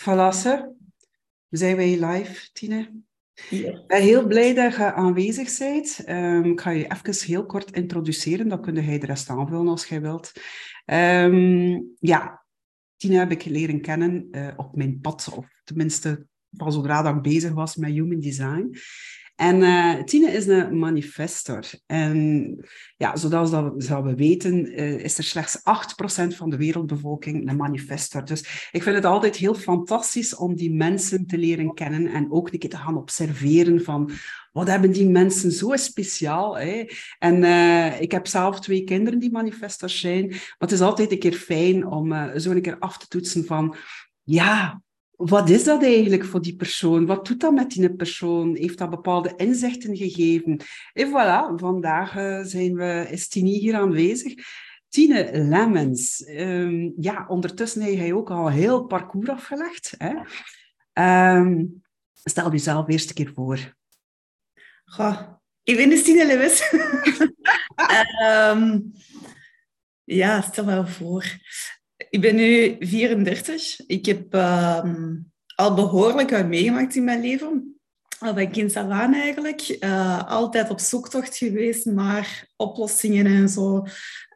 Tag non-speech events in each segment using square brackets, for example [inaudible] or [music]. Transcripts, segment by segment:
Valasse, zijn wij live, Tine? Ja. Ik ben heel blij dat je aanwezig bent. Um, ik ga je even heel kort introduceren, dan kun je de rest aanvullen als je wilt. Um, ja, Tine heb ik leren kennen uh, op mijn pad, of tenminste van zodra dat ik bezig was met human design. En uh, Tine is een manifestor. En ja, zoals dat, we weten, uh, is er slechts 8% van de wereldbevolking een manifestor. Dus ik vind het altijd heel fantastisch om die mensen te leren kennen en ook een keer te gaan observeren van wat hebben die mensen zo speciaal. Hè? En uh, ik heb zelf twee kinderen die manifestors zijn. Maar het is altijd een keer fijn om zo een keer af te toetsen van ja, wat is dat eigenlijk voor die persoon? Wat doet dat met die persoon? Heeft dat bepaalde inzichten gegeven? En voilà, vandaag uh, zijn we, is Tini hier aanwezig. Tine Lemmens. Um, ja, ondertussen heb jij ook al heel parcours afgelegd. Hè? Um, stel jezelf eerst een keer voor. Goh, ik ben dus Tine Lemmens. um, [laughs] ja, stel me voor. Ik ben nu 34. Ik heb uh, al behoorlijk wat meegemaakt in mijn leven. Al van kind aan eigenlijk. Uh, altijd op zoektocht geweest naar oplossingen en zo.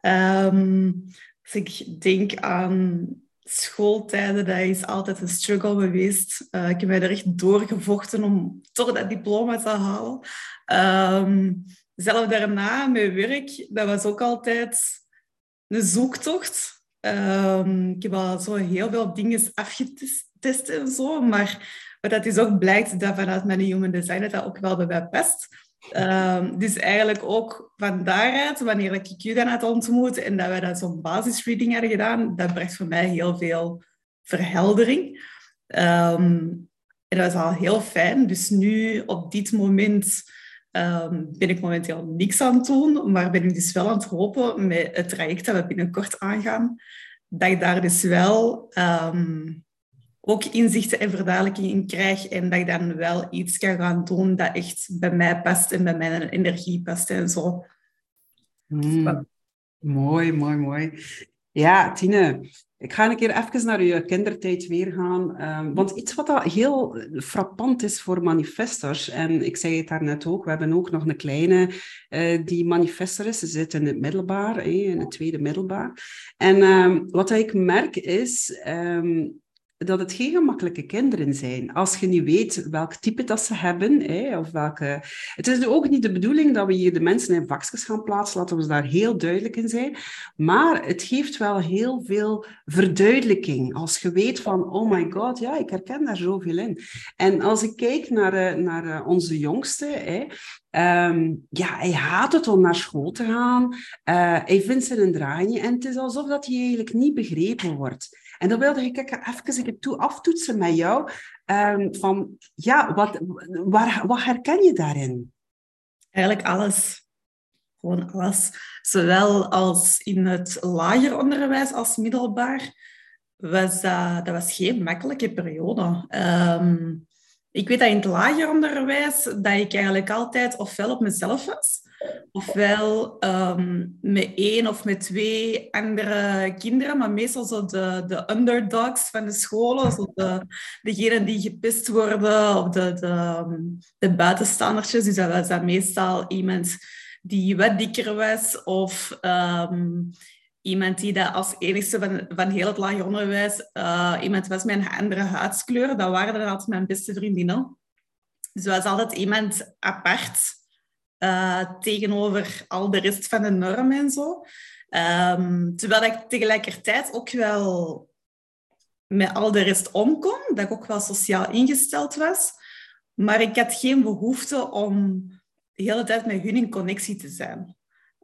Als ik denk aan schooltijden, dat is altijd een struggle geweest. Uh, ik heb mij er echt doorgevochten om toch dat diploma te halen. Um, zelf daarna, met werk, dat was ook altijd een zoektocht. Um, ik heb al zo heel veel dingen afgetest en zo, maar wat dat is ook blijkt dat vanuit mijn human design dat, dat ook wel bij mij past. Um, dus eigenlijk ook van daaruit, wanneer ik u dan had ontmoet en dat wij dat zo'n basisreading hadden gedaan, dat bracht voor mij heel veel verheldering. Um, en dat was al heel fijn. Dus nu, op dit moment, um, ben ik momenteel niks aan het doen, maar ben ik dus wel aan het hopen met het traject dat we binnenkort aangaan, dat ik daar dus wel um, ook inzichten en verduidelijking in krijg en dat ik dan wel iets kan gaan doen dat echt bij mij past en bij mijn energie past en zo. Mm. Mooi, mooi, mooi. Ja, Tine, ik ga een keer even naar je kindertijd weer gaan. Um, want iets wat heel frappant is voor manifestors, en ik zei het daarnet ook, we hebben ook nog een kleine uh, die manifestor is. Ze zit in het middelbaar, eh, in het tweede middelbaar. En um, wat ik merk is, um, dat het geen gemakkelijke kinderen zijn. Als je niet weet welk type dat ze hebben, hè, of welke... Het is ook niet de bedoeling dat we hier de mensen in vakjes gaan plaatsen, laten we daar heel duidelijk in zijn. Maar het geeft wel heel veel verduidelijking. Als je weet van, oh my god, ja, ik herken daar zoveel in. En als ik kijk naar, eh, naar eh, onze jongste, hè, Um, ja, hij haat het om naar school te gaan. Uh, hij vindt ze een draaije en het is alsof dat hij eigenlijk niet begrepen wordt. En dan wilde ik even toe aftoetsen met jou. Um, van, ja, wat, waar, wat herken je daarin? Eigenlijk alles. Gewoon alles. Zowel als in het lager onderwijs als middelbaar was dat, was geen makkelijke periode. Um, ik weet dat in het lager onderwijs dat ik eigenlijk altijd ofwel op mezelf was, ofwel um, met één of met twee andere kinderen, maar meestal zo de, de underdogs van de scholen, zo de, degenen die gepist worden, of de, de, de buitenstaandertjes. Dus dat was meestal iemand die wat dikker was, of um, iemand die dat als enigste van, heel het lager onderwijs uh, iemand was met een andere huidskleur. Dat waren dan altijd mijn beste vriendinnen. Dus was altijd iemand apart uh, tegenover al de rest van de norm en zo. Um, terwijl ik tegelijkertijd ook wel met al de rest omkom, dat ik ook wel sociaal ingesteld was. Maar ik had geen behoefte om de hele tijd met hun in connectie te zijn.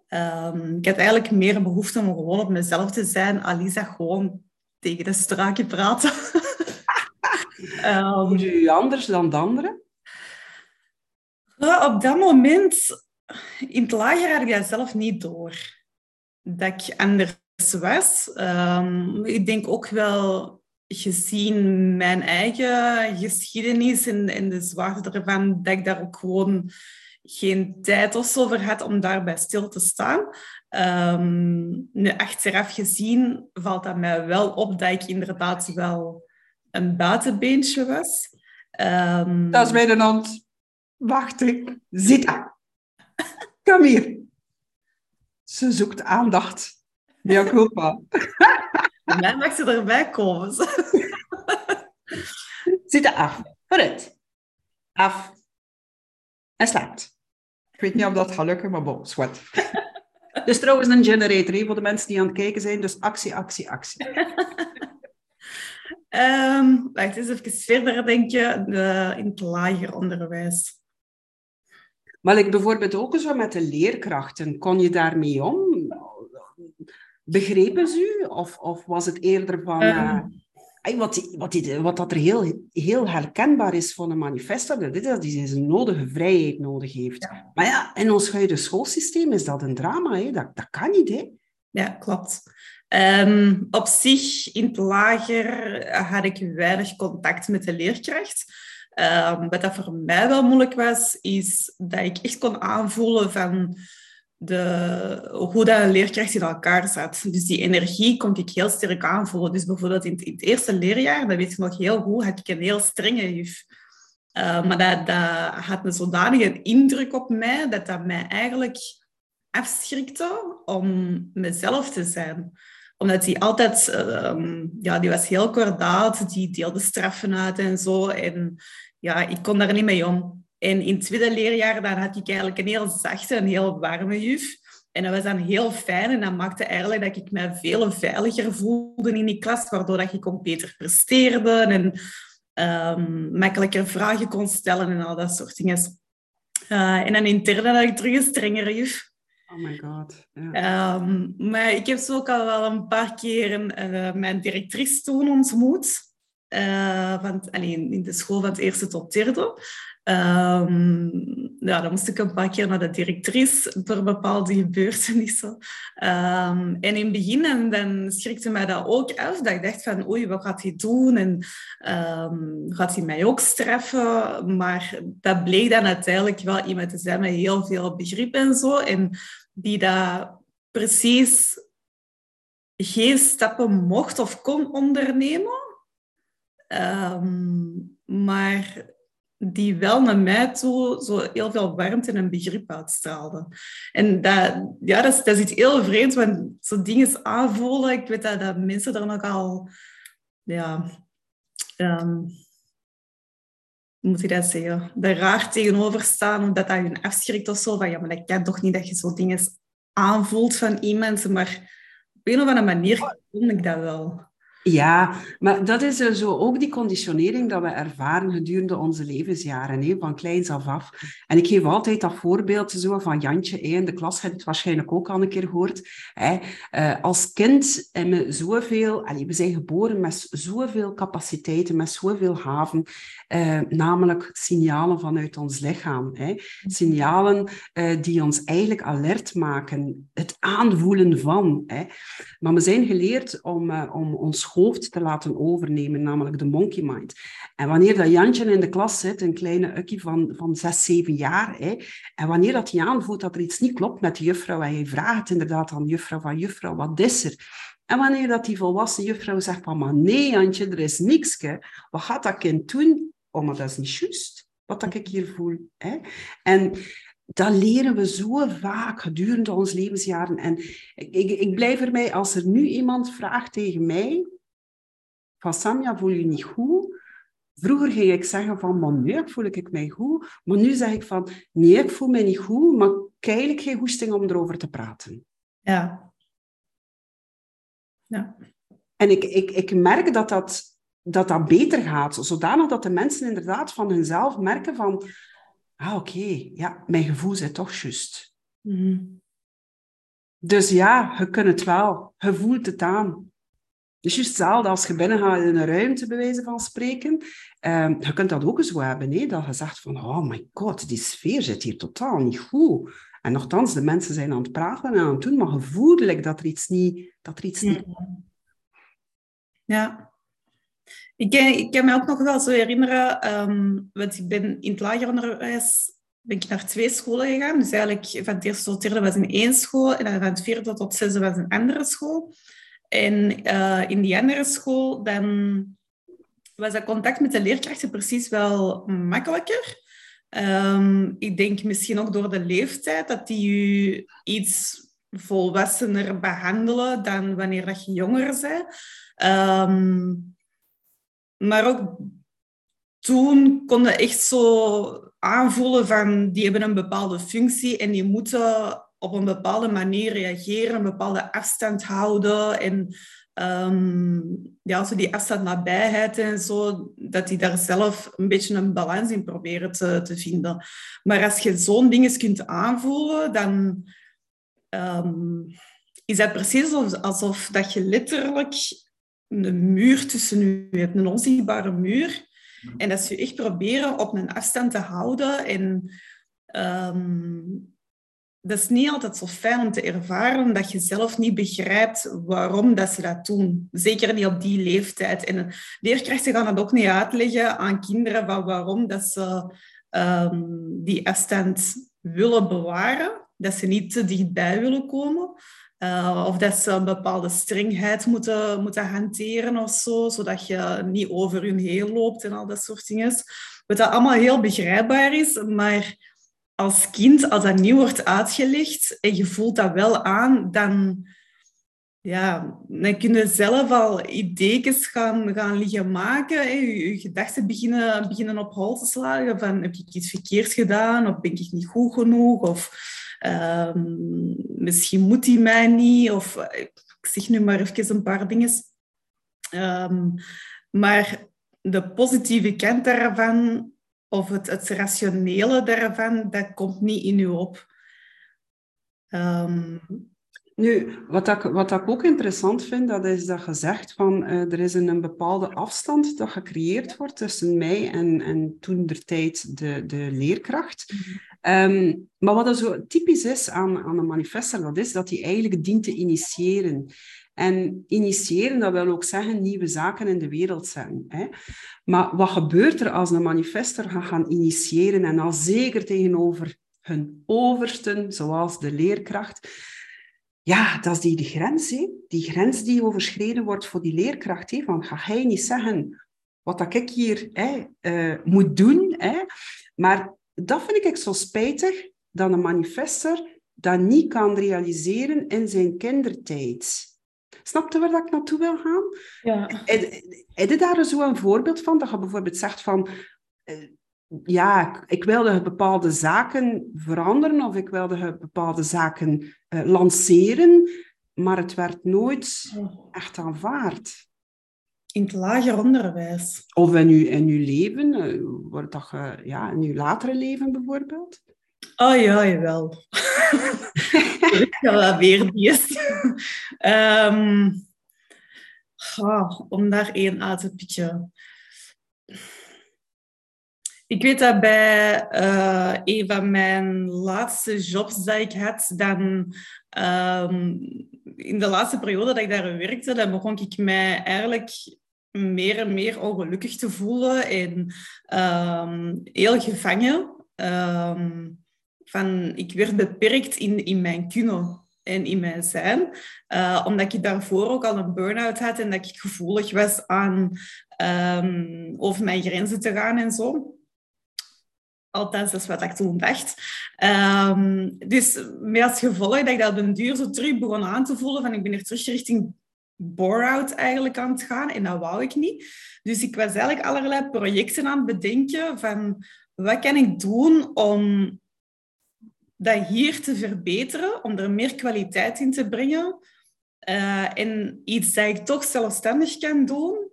Um, ik had eigenlijk meer behoefte om gewoon op mezelf te zijn. Alisa gewoon tegen de straatje praten. um, [laughs] Hoe je anders dan de anderen? Op dat moment, in het lager had ik dat zelf niet door. Dat ik anders was. Um, ik denk ook wel gezien mijn eigen geschiedenis en, en de zwaarte ervan, dat ik daar ook gewoon geen tijd of zo had om daarbij stil te staan. Um, nu, achteraf gezien valt dat mij wel op dat ik inderdaad wel een buitenbeentje was. Um... Dat is mijn hand. Wacht, ik. Zita. Kom hier. Ze zoekt aandacht. Ja, culpa. Mij mag ze erbij komen. Zit af. Vooruit. Af. En slaapt. Ik weet niet of dat gaat lukken, maar bon, zwart. Dus trouwens een generator, voor de mensen die aan het kijken zijn. Dus actie, actie, actie. um, wacht eens even verder, denk je, de, in het lager onderwijs. Maar ik bijvoorbeeld ook zo met de leerkrachten. Kon je daarmee om? Begrepen ze u? Of, of was het eerder van... Um, wat, wat, wat dat er heel, heel herkenbaar is van een manifesto, dat is dat hij zijn nodige vrijheid nodig heeft. Maar ja, in ons huidige schoolsysteem is dat een drama. Hè? Dat, dat kan niet. Hè? Ja, klopt. Um, op zich, in het lager, had ik weinig contact met de leerkracht. Um, wat dat voor mij wel moeilijk was, is dat ik echt kon aanvoelen van de, hoe dat een leerkracht in elkaar zat. Dus die energie kon ik heel sterk aanvoelen. Dus bijvoorbeeld in het, eerste leerjaar, dat weet ik nog heel goed, had ik een heel strenge juf. Uh, maar dat, dat had een zodanige indruk op mij, dat dat mij eigenlijk afschrikte om mezelf te zijn omdat die altijd, uh, ja, die was heel kordaat, die deelde straffen uit en zo. En ja, ik kon daar niet mee om. En in het tweede leerjaar had ik eigenlijk een heel zachte en heel warme juf. En dat was dan heel fijn en dat maakte eigenlijk dat ik me veel veiliger voelde in die klas, waardoor dat ik ook beter presteerde en um, makkelijker vragen kon stellen en al dat soort dingen. Uh, en dan intern had ik terug een strengere juf. Oh my god. Ehm, maar ik heb zo ook al wel een paar keer uh, mijn directrice toen ontmoet. Uh, van, alleen in de school van het eerste tot derde. Um, ja, dan moest ik een paar keer naar de directrice voor bepaalde gebeurtenissen. Um, en in het begin dan schrikte mij dat ook af. Dat ik dacht van, oei, wat gaat hij doen? En um, gaat hij mij ook straffen? Maar dat bleek dan uiteindelijk wel iemand te zijn met heel veel begrip en zo. En die dat precies geen stappen mocht of kon ondernemen. maar die wel naar mij toe zo heel veel warmte en begrip uitstraalde. En dat, ja, dat, is, dat is iets heel vreemds, want zo dingen aanvoelen, ik weet dat, dat mensen er nogal, ja, um, hoe moet ik dat zeggen, daar raar tegenover staan, omdat dat hun afschrikt of zo, van ja, maar dat kan toch niet dat je zo dingen aanvoelt van iemand, maar op een of andere manier kon ik dat wel. Ja, maar dat is zo ook die conditionering dat we ervaren gedurende onze levensjaren, van kleins af af. En ik geef altijd dat voorbeeld zo van Jantje, in de klas heb je het waarschijnlijk ook al een keer gehoord. Uh, als kind hebben we zoveel, we zijn geboren met zoveel capaciteiten, met zoveel haven, uh, namelijk signalen vanuit ons lichaam. Signalen uh, die ons eigenlijk alert maken, het aanvoelen van. Maar we zijn geleerd om, om ons hoofd te laten overnemen, namelijk de monkey mind. En wanneer dat Jantje in de klas zit, een kleine ukkie van, van zes, zeven jaar, hè, en wanneer dat hij aanvoelt dat er iets niet klopt met de juffrouw, en je vraagt inderdaad aan juffrouw van juffrouw, wat is er? En wanneer dat die volwassen juffrouw zegt van, nee Jantje, er is niks, hè. wat gaat dat kind doen? Oh, dat is niet juist, wat dat ik hier voel. Hè? En dat leren we zo vaak gedurende onze levensjaren. En ik, ik, ik blijf erbij, als er nu iemand vraagt tegen mij, van Samja, voel je niet goed? Vroeger ging ik zeggen van, maar nu voel ik mij goed. Maar nu zeg ik van, nee, ik voel mij niet goed, maar ik eigenlijk geen goesting om erover te praten. Ja. Ja. En ik, ik, ik merk dat dat, dat dat beter gaat, zodanig dat de mensen inderdaad van hunzelf merken van, ah oké, ja, mijn gevoel zit toch juist. Mm Dus ja, je kunt het wel, je voelt het aan. Dus juist hetzelfde als je binnengaat in een ruimte, bij wijze van spreken. Um, je kunt dat ook zo hebben, hè? dat je zegt van, oh my god, die sfeer zit hier totaal niet goed. En nogthans, de mensen zijn aan het praten en aan het doen, maar gevoelelijk dat er iets niet... Dat er iets niet... Ja. Ik, ik kan me ook nog wel zo herinneren, um, want ik ben in het lager onderwijs ben ik naar twee scholen gegaan. Dus eigenlijk van het eerste tot het derde was in één school en dan van het vierde tot het zesde was een andere school. En uh, in die andere school, dan was dat contact met de leerkrachten precies wel makkelijker. Ehm, ik denk misschien ook door de leeftijd dat die u iets volwassener behandelen dan wanneer dat je jonger bent. Ehm, maar ook toen kon je echt zo aanvoelen van die hebben een bepaalde functie en die moeten op een bepaalde manier reageren, een bepaalde afstand houden en um, ja, zo die afstand nabijheid en zo, dat die daar zelf een beetje een balans in proberen te, te vinden. Maar als je zo'n dingen kunt aanvoelen, dan um, is dat precies alsof dat je letterlijk een muur tussen u hebt, een onzichtbare muur. En dat ze je echt proberen op een afstand te houden. En um, dat is niet altijd zo fijn om te ervaren dat je zelf niet begrijpt waarom dat ze dat doen. Zeker niet op die leeftijd. En leerkrachten gaan dat ook niet uitleggen aan kinderen van waarom dat ze um, die afstand willen bewaren. Dat ze niet te dichtbij willen komen. Uh, of dat ze een bepaalde strengheid moeten, moeten hanteren of zo, zodat je niet over hun heen loopt en al dat soort dingen. Wat dat allemaal heel begrijpbaar is, maar als kind, als dat niet wordt uitgelegd en je voelt dat wel aan, dan, ja, dan kun je zelf al ideeën gaan, gaan liggen maken. Hè. Je, gedachten beginnen, beginnen op hol te slagen van heb ik iets verkeerd gedaan of ben ik niet goed genoeg of um, misschien moet hij mij niet of ik zeg nu maar even een paar dingen. Um, maar de positieve kant daarvan of het, rationele daarvan, dat komt niet in u op. Um... Nu, wat ik, wat ook interessant vind, dat is dat je zegt van uh, er is een, bepaalde afstand dat gecreëerd wordt tussen mij en, en toen der tijd de, de leerkracht. um, maar wat er zo typisch is aan, aan een manifester, dat is dat hij eigenlijk dient te initiëren. En initiëren, dat wil ook zeggen nieuwe zaken in de wereld zetten. Hè? Maar wat gebeurt er als een manifester gaat gaan initiëren en al zeker tegenover hun oversten, zoals de leerkracht? Ja, dat is die grens. Hè? Die grens die overschreden wordt voor die leerkracht. Hè? Van, ga hij niet zeggen wat dat ik hier hè, uh, moet doen? Hè? Maar dat vind ik zo spijtig, dat een manifester dat niet kan realiseren in zijn kindertijd. Snap je waar ik naartoe wil gaan? Ja. Heb je daar zo een voorbeeld van? Dat je bijvoorbeeld zegt van... Uh, ja, ik wilde bepaalde zaken veranderen of ik wilde bepaalde zaken uh, lanceren, maar het werd nooit echt aanvaard. In het lager onderwijs. Of in uw, in uw leven, uh, wordt dat, ja, in uw latere leven bijvoorbeeld? Oh ja, jawel. [laughs] ik ga wel weer die um, om daar één uit te pikken. Ik weet dat bij uh, een van mijn laatste jobs dat ik had, dan um, in de laatste periode dat ik daar werkte, dan begon ik mij eigenlijk meer en meer ongelukkig te voelen en um, heel gevangen. Van, ik werd beperkt in, in mijn kunnen en in mijn zijn. Uh, omdat ik daarvoor ook al een burn-out had en dat ik gevoelig was aan um, over mijn grenzen te gaan en zo. Althans, dat is wat ik toen dacht. Um, dus met als gevolg dat ik dat op een duur zo terug begon aan te voelen van ik ben er terug richting bore-out eigenlijk aan het gaan en dat wou ik niet. Dus ik was eigenlijk allerlei projecten aan het bedenken van wat kan ik doen om dat hier te verbeteren, om er meer kwaliteit in te brengen. Uh, en iets dat ik toch zelfstandig kan doen.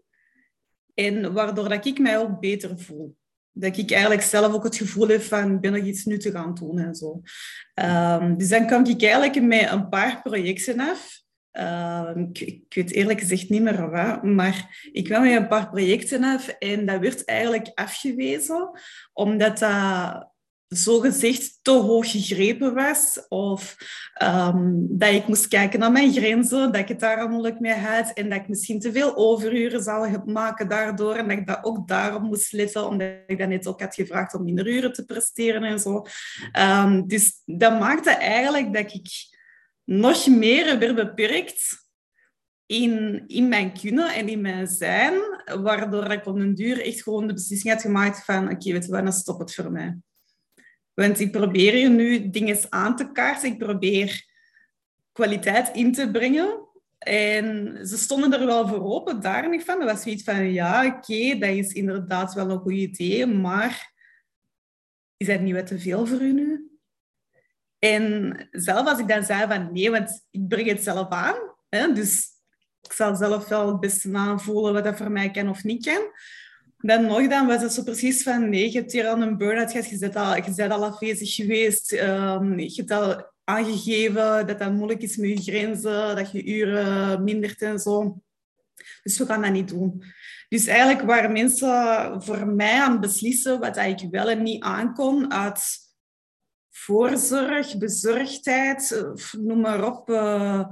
En waardoor dat ik mij ook beter voel. Dat ik eigenlijk zelf ook het gevoel heb van, ben ik iets nuttig aan het doen en zo. Um, dus dan kwam ik eigenlijk met een paar projecten af. Uh, ik, ik, weet eerlijk gezegd niet meer wat, maar ik kwam met een paar projecten af en dat werd eigenlijk afgewezen, omdat dat zogezegd te hoog gegrepen was. Of um, dat ik moest kijken naar mijn grenzen, dat ik het daar moeilijk mee had. En dat ik misschien te veel overuren zou maken daardoor. En dat ik dat ook daarop moest letten, omdat ik dat net ook had gevraagd om minder uren te presteren en zo. Um, dus dat maakte eigenlijk dat ik nog meer werd beperkt in, in mijn kunnen en in mijn zijn, waardoor ik op een duur echt gewoon de beslissing had gemaakt van oké, okay, weet je wat, dan stop het voor mij. Want ik probeer hier nu dingen aan te kaarten, ik probeer kwaliteit in te brengen. En ze stonden er wel voor open, daar niet van. Dat was zoiets van, ja, oké, dat is inderdaad wel een goed idee, maar is dat niet wat te veel voor u nu? En zelf als ik dan zei van, nee, want ik breng het zelf aan, dus ik zal zelf wel het beste aanvoelen wat dat voor mij kan of niet kan. Dan nog dan was het zo precies van, nee, je hebt hier al een burn-out gehad, je bent al, je afwezig geweest, um, je hebt al aangegeven dat dat moeilijk is met je grenzen, dat je uren mindert en zo. Dus we gaan dat niet doen. Dus eigenlijk waren mensen voor mij aan het beslissen wat ik wel en niet aankon uit voorzorg, bezorgdheid, noem maar op. Uh,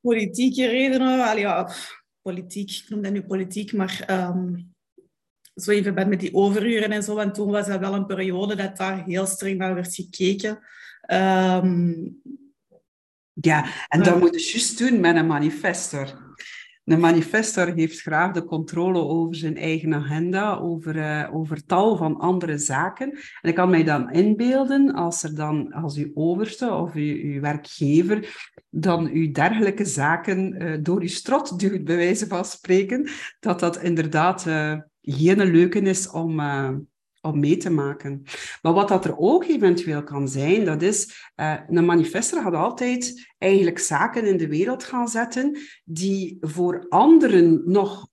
politieke redenen. Allee, ja, politiek, ik noem dat nu politiek, maar um, zo even met die overuren en zo. Want toen was dat wel een periode dat daar heel streng naar werd gekeken. Um, ja, en dat moet je juist doen met een manifestor. Een manifestor heeft graag de controle over zijn eigen agenda, over, uh, over tal van andere zaken. En ik kan mij dan inbeelden, als er dan als uw overste of uw, uw werkgever dan uw dergelijke zaken uh, door uw strot duwt, bij wijze van spreken, dat dat inderdaad uh, geen leuke is om om mee te maken. Maar wat dat er ook eventueel kan zijn, dat is, uh, een manifester gaat altijd eigenlijk zaken in de wereld gaan zetten die voor anderen nog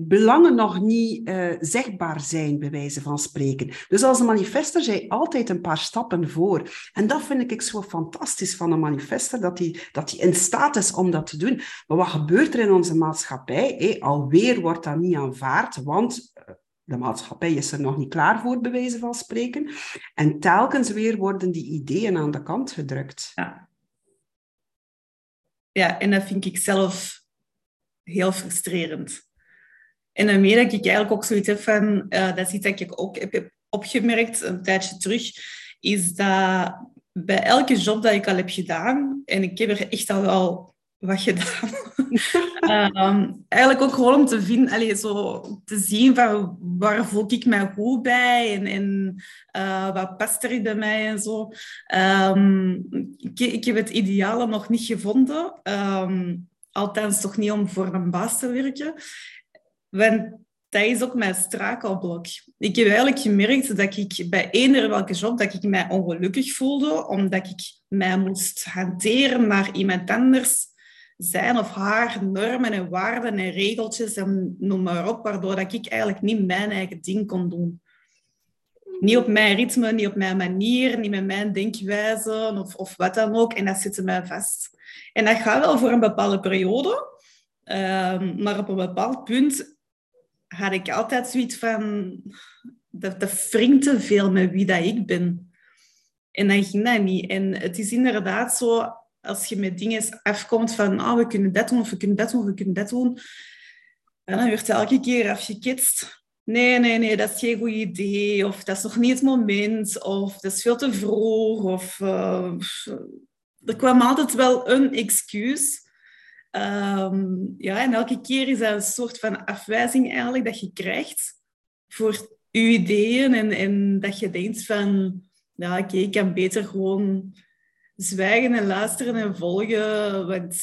belangen nog niet uh, zichtbaar zijn, bij wijze van spreken. Dus als een manifester zij altijd een paar stappen voor. En dat vind ik zo fantastisch van een manifester, dat hij dat in staat is om dat te doen. Maar wat gebeurt er in onze maatschappij? Hey, alweer wordt dat niet aanvaard, want uh, de maatschappij is er nog niet klaar voor, bij wijze van spreken. En telkens weer worden die ideeën aan de kant gedrukt. Ja, ja en dat vind ik zelf heel frustrerend. En daarmee dat ik eigenlijk ook zoiets van, uh, dat iets dat ik ook heb opgemerkt een tijdje terug, is dat bij elke job dat ik al heb gedaan, en ik heb er echt al wel wat gedaan. um, [laughs] eigenlijk ook gewoon om te vinden, allez, zo te zien van waar voel ik mij goed bij en, en uh, wat past er bij mij en zo. Um, ik, ik, heb het ideale nog niet gevonden. Um, althans, toch niet om voor een baas te werken. Want dat is ook mijn strakelblok. Ik heb eigenlijk gemerkt dat ik bij eender welke job dat ik mij ongelukkig voelde, omdat ik mij moest hanteren naar iemand anders zijn of haar normen en waarden en regeltjes en noem maar op, waardoor dat ik eigenlijk niet mijn eigen ding kon doen. Niet op mijn ritme, niet op mijn manier, niet met mijn denkwijze of, of wat dan ook. En dat zit mij vast. En dat gaat wel voor een bepaalde periode, um, maar op een bepaald punt had ik altijd zoiets van... Dat, dat wringt te veel met wie dat ik ben. En dan ging dat niet. En het is inderdaad zo als je met dingen afkomt van oh, we kunnen dat doen, of we kunnen dat doen, we kunnen dat doen, en dan wordt elke keer afgekitst. Nee, nee, nee, dat is geen goed idee. Of dat is nog niet het moment. Of dat is veel te vroeg. Of uh, er kwam altijd wel een excuus. Um, ja, en elke keer is dat een soort van afwijzing eigenlijk dat je krijgt voor je ideeën. En, en dat je denkt van, ja, oké, ik kan beter gewoon zwijgen en luisteren en volgen. Want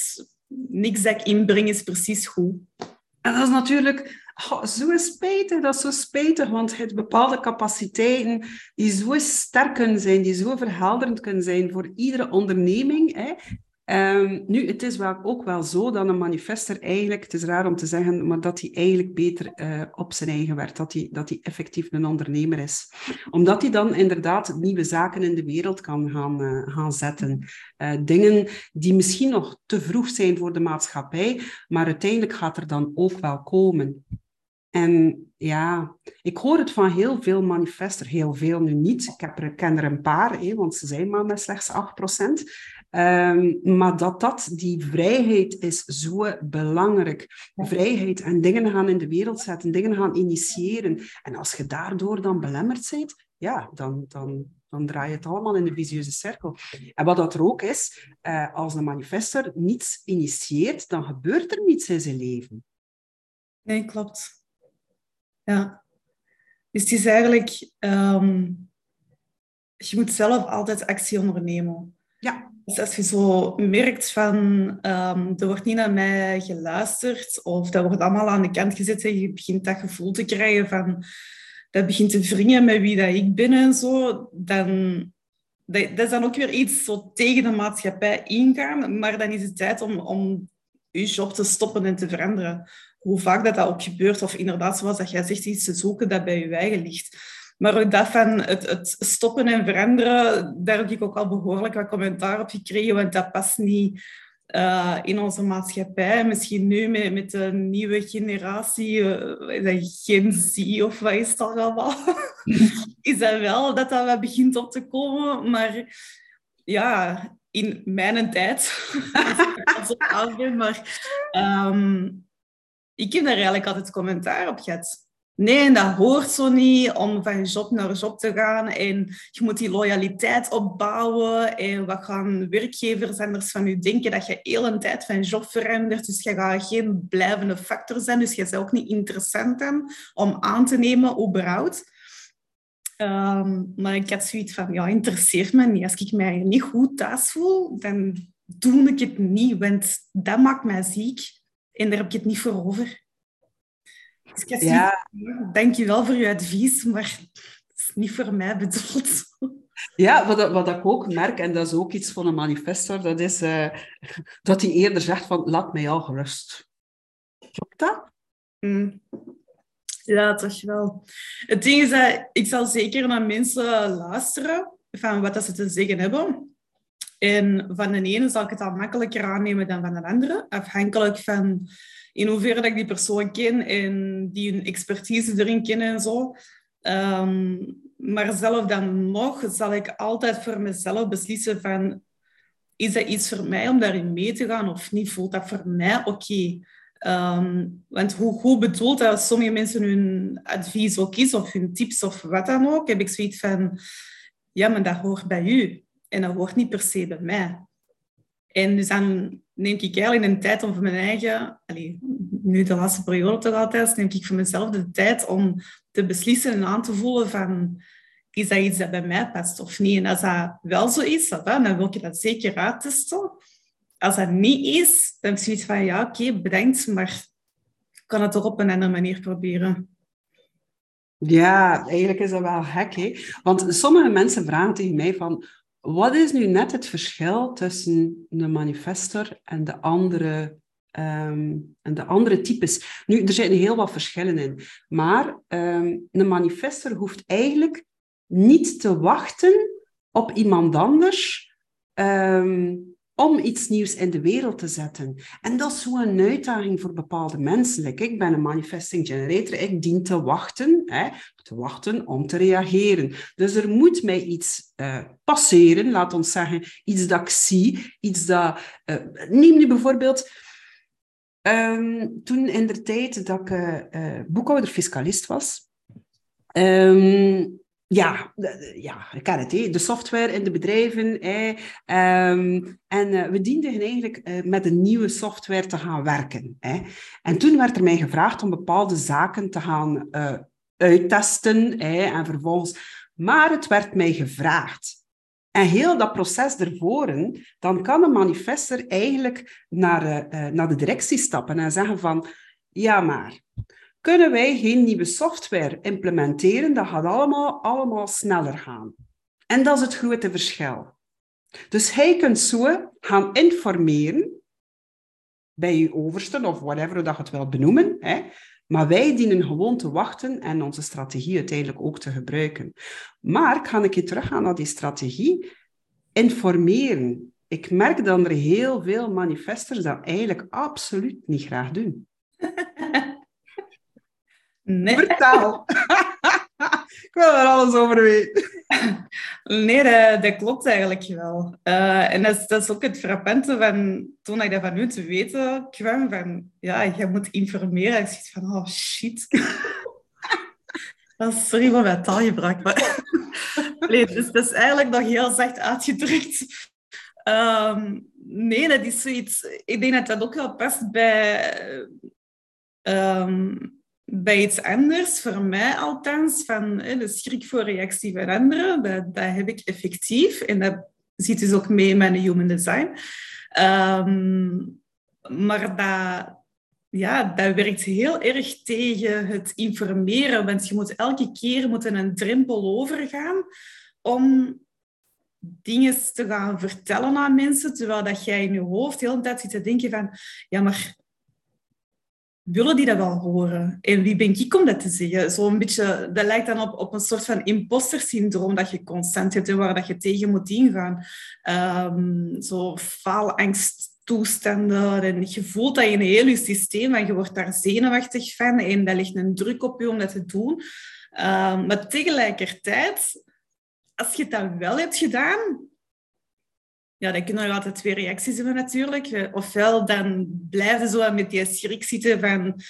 niks dat ik inbreng is precies goed. En dat is natuurlijk oh, zo spijtig. Dat is zo spijtig, want je hebt bepaalde capaciteiten die zo sterk kunnen zijn, die zo verhelderend kunnen zijn voor iedere onderneming. Hè. Um, nu, het is wel, ook wel zo dat een manifester eigenlijk, het is raar om te zeggen, maar dat hij eigenlijk beter uh, op zijn eigen werkt, dat hij, dat hij effectief een ondernemer is. Omdat hij dan inderdaad nieuwe zaken in de wereld kan gaan, uh, gaan zetten. Uh, dingen die misschien nog te vroeg zijn voor de maatschappij, maar uiteindelijk gaat er dan ook wel komen. En ja, ik hoor het van heel veel manifesters, heel veel nu niet. Ik heb er, ken er een paar, want ze zijn maar met slechts 8%. Um, maar dat, dat, die vrijheid is zo belangrijk. Vrijheid en dingen gaan in de wereld zetten, dingen gaan initiëren. En als je daardoor dan belemmerd bent, ja, dan, dan, dan draai je het allemaal in de visieuze cirkel. En wat dat er ook is, uh, als een manifester niets initieert, dan gebeurt er niets in zijn leven. Nee, klopt. Ja. Dus het is eigenlijk, um, je moet zelf altijd actie ondernemen. Ja. Dus als je zo merkt van, um, er wordt niet naar mij geluisterd, of dat wordt allemaal aan de kant gezet en je begint dat gevoel te krijgen van, dat begint te wringen met wie dat ik ben en zo, dan, dat, dat is dan ook weer iets zo tegen de maatschappij ingaan, maar dan is het tijd om, om je job te stoppen en te veranderen. Hoe vaak dat, dat ook gebeurt, of inderdaad, zoals dat jij zegt, iets te zoeken dat bij je eigen ligt. Maar ook dat van het, het, stoppen en veranderen, daar heb ik ook al behoorlijk wat commentaar op gekregen, want dat past niet uh, in onze maatschappij. Misschien nu met, met de nieuwe generatie, uh, Gen Z of wat is dat allemaal, [laughs] is dat wel dat dat wat begint op te komen. Maar ja, in mijn tijd, [laughs] als ik oud ben, maar um, ik heb daar eigenlijk altijd commentaar op gehad. Nee, dat hoort zo niet om van job naar job te gaan. En je moet die loyaliteit opbouwen. En wat gaan werkgevers anders van je denken? Dat je heel een tijd van job verandert. Dus je gaat geen blijvende factor zijn. Dus je bent ook niet interessant om aan te nemen, überhaupt. Um, maar ik had zoiets van, ja, interesseert me niet. Als ik mij niet goed thuis voel, dan doe ik het niet. Want dat maakt mij ziek. En daar heb ik het niet voor over. Dus ja. Dank je wel voor je advies, maar het is niet voor mij bedoeld. Ja, wat, wat ik ook merk, en dat is ook iets van een manifestor, dat is uh, dat hij eerder zegt van, laat mij al gerust. Klopt dat? Mm. Ja, toch wel. Het ding is dat ik zal zeker naar mensen luisteren van wat dat ze te zeggen hebben. En van de ene zal ik het al makkelijker aannemen dan van de andere, afhankelijk van in hoeverre dat ik die persoon ken en die hun expertise erin kennen en zo. Ehm, maar zelf dan nog zal ik altijd voor mezelf beslissen van is dat iets voor mij om daarin mee te gaan of niet? Voelt dat voor mij oké? Ehm, want hoe goed bedoeld dat sommige mensen hun advies ook is of hun tips of wat dan ook, heb ik zoiets van ja, maar dat hoort bij u en dat hoort niet per se bij mij. En dus dan neem ik eigenlijk een tijd om voor mijn eigen, nu de laatste periode toch altijd, neem ik voor mezelf de tijd om te beslissen en aan te voelen van is dat iets dat bij mij past of niet. En als dat wel zo is, dan wil ik dat zeker uittesten. Als dat niet is, dan heb ik zoiets van ja, oké, bedankt, maar ik kan het toch op een andere manier proberen. Ja, eigenlijk is dat wel gek, hè? Want sommige mensen vragen tegen mij van wat is nu net het verschil tussen een manifestor en de andere, um, en de andere types? Nu, er zitten heel wat verschillen in. Maar um, een manifestor hoeft eigenlijk niet te wachten op iemand anders um, om iets nieuws in de wereld te zetten. En dat is zo'n uitdaging voor bepaalde mensen. ik ben een manifesting generator, ik dien te wachten, hè, te wachten om te reageren. Dus er moet mij iets uh, passeren, laat ons zeggen, iets dat ik zie, iets dat... Uh, neem nu bijvoorbeeld... Um, toen in de tijd dat ik uh, boekhouder-fiscalist was, um, ja, ja, ik ken het. De software in de bedrijven. Ehm, en uh, we dienden eigenlijk uh, met een nieuwe software te gaan werken. En toen werd er mij gevraagd om bepaalde zaken te gaan uh, uittesten. En vervolgens... Maar het werd mij gevraagd. En heel dat proces ervoor, dan kan een manifester eigenlijk naar, naar de directie stappen en zeggen van... Ja, maar kunnen wij geen nieuwe software implementeren. Dat gaat allemaal, allemaal sneller gaan. En dat is het grote verschil. Dus hij kunt zo gaan informeren bij je overste of whatever dat je het wilt benoemen. Hè. Maar wij dienen gewoon te wachten en onze strategie uiteindelijk ook te gebruiken. Maar ik ga een keer teruggaan naar die strategie. Informeren. Ik merk dat er heel veel manifesters dat eigenlijk absoluut niet graag doen. [laughs] Nee. Vertel. [laughs] ik wil er alles over weten. Nee, dat, dat klopt eigenlijk wel. Uh, en dat is, dat is, ook het frappante van toen ik dat van u te weten kwam, van ja, je moet informeren. Ik zit van, oh shit. [laughs] sorry voor mijn taalgebruik, maar... [laughs] nee, dus dat is eigenlijk nog heel zacht uitgedrukt. Ehm, nee, dat is zoiets... Ik denk dat dat ook wel past bij... Um, bij iets anders, voor mij althans, van de schrik voor reactie van anderen. Dat, heb ik effectief. En dat zit dus ook mee in mijn human design. Ehm, maar dat, ja, dat werkt heel erg tegen het informeren. Want je moet elke keer moet een drempel overgaan om dingen te gaan vertellen aan mensen, terwijl dat jij in je hoofd de hele tijd zit te denken van ja, maar willen die dat wel horen? En wie ben ik om dat te zeggen? Zo'n beetje, dat lijkt dan op, op een soort van imposter-syndroom dat je constant hebt en waar dat je tegen moet ingaan. Um, zo faalangsttoestanden. En je voelt dat in heel je systeem en je wordt daar zenuwachtig van en dat ligt een druk op je om dat te doen. Um, maar tegelijkertijd, als je dat wel hebt gedaan, ja, dan kunnen er altijd twee reacties hebben natuurlijk. Eh, ofwel dan blijven zo met die schrik zitten van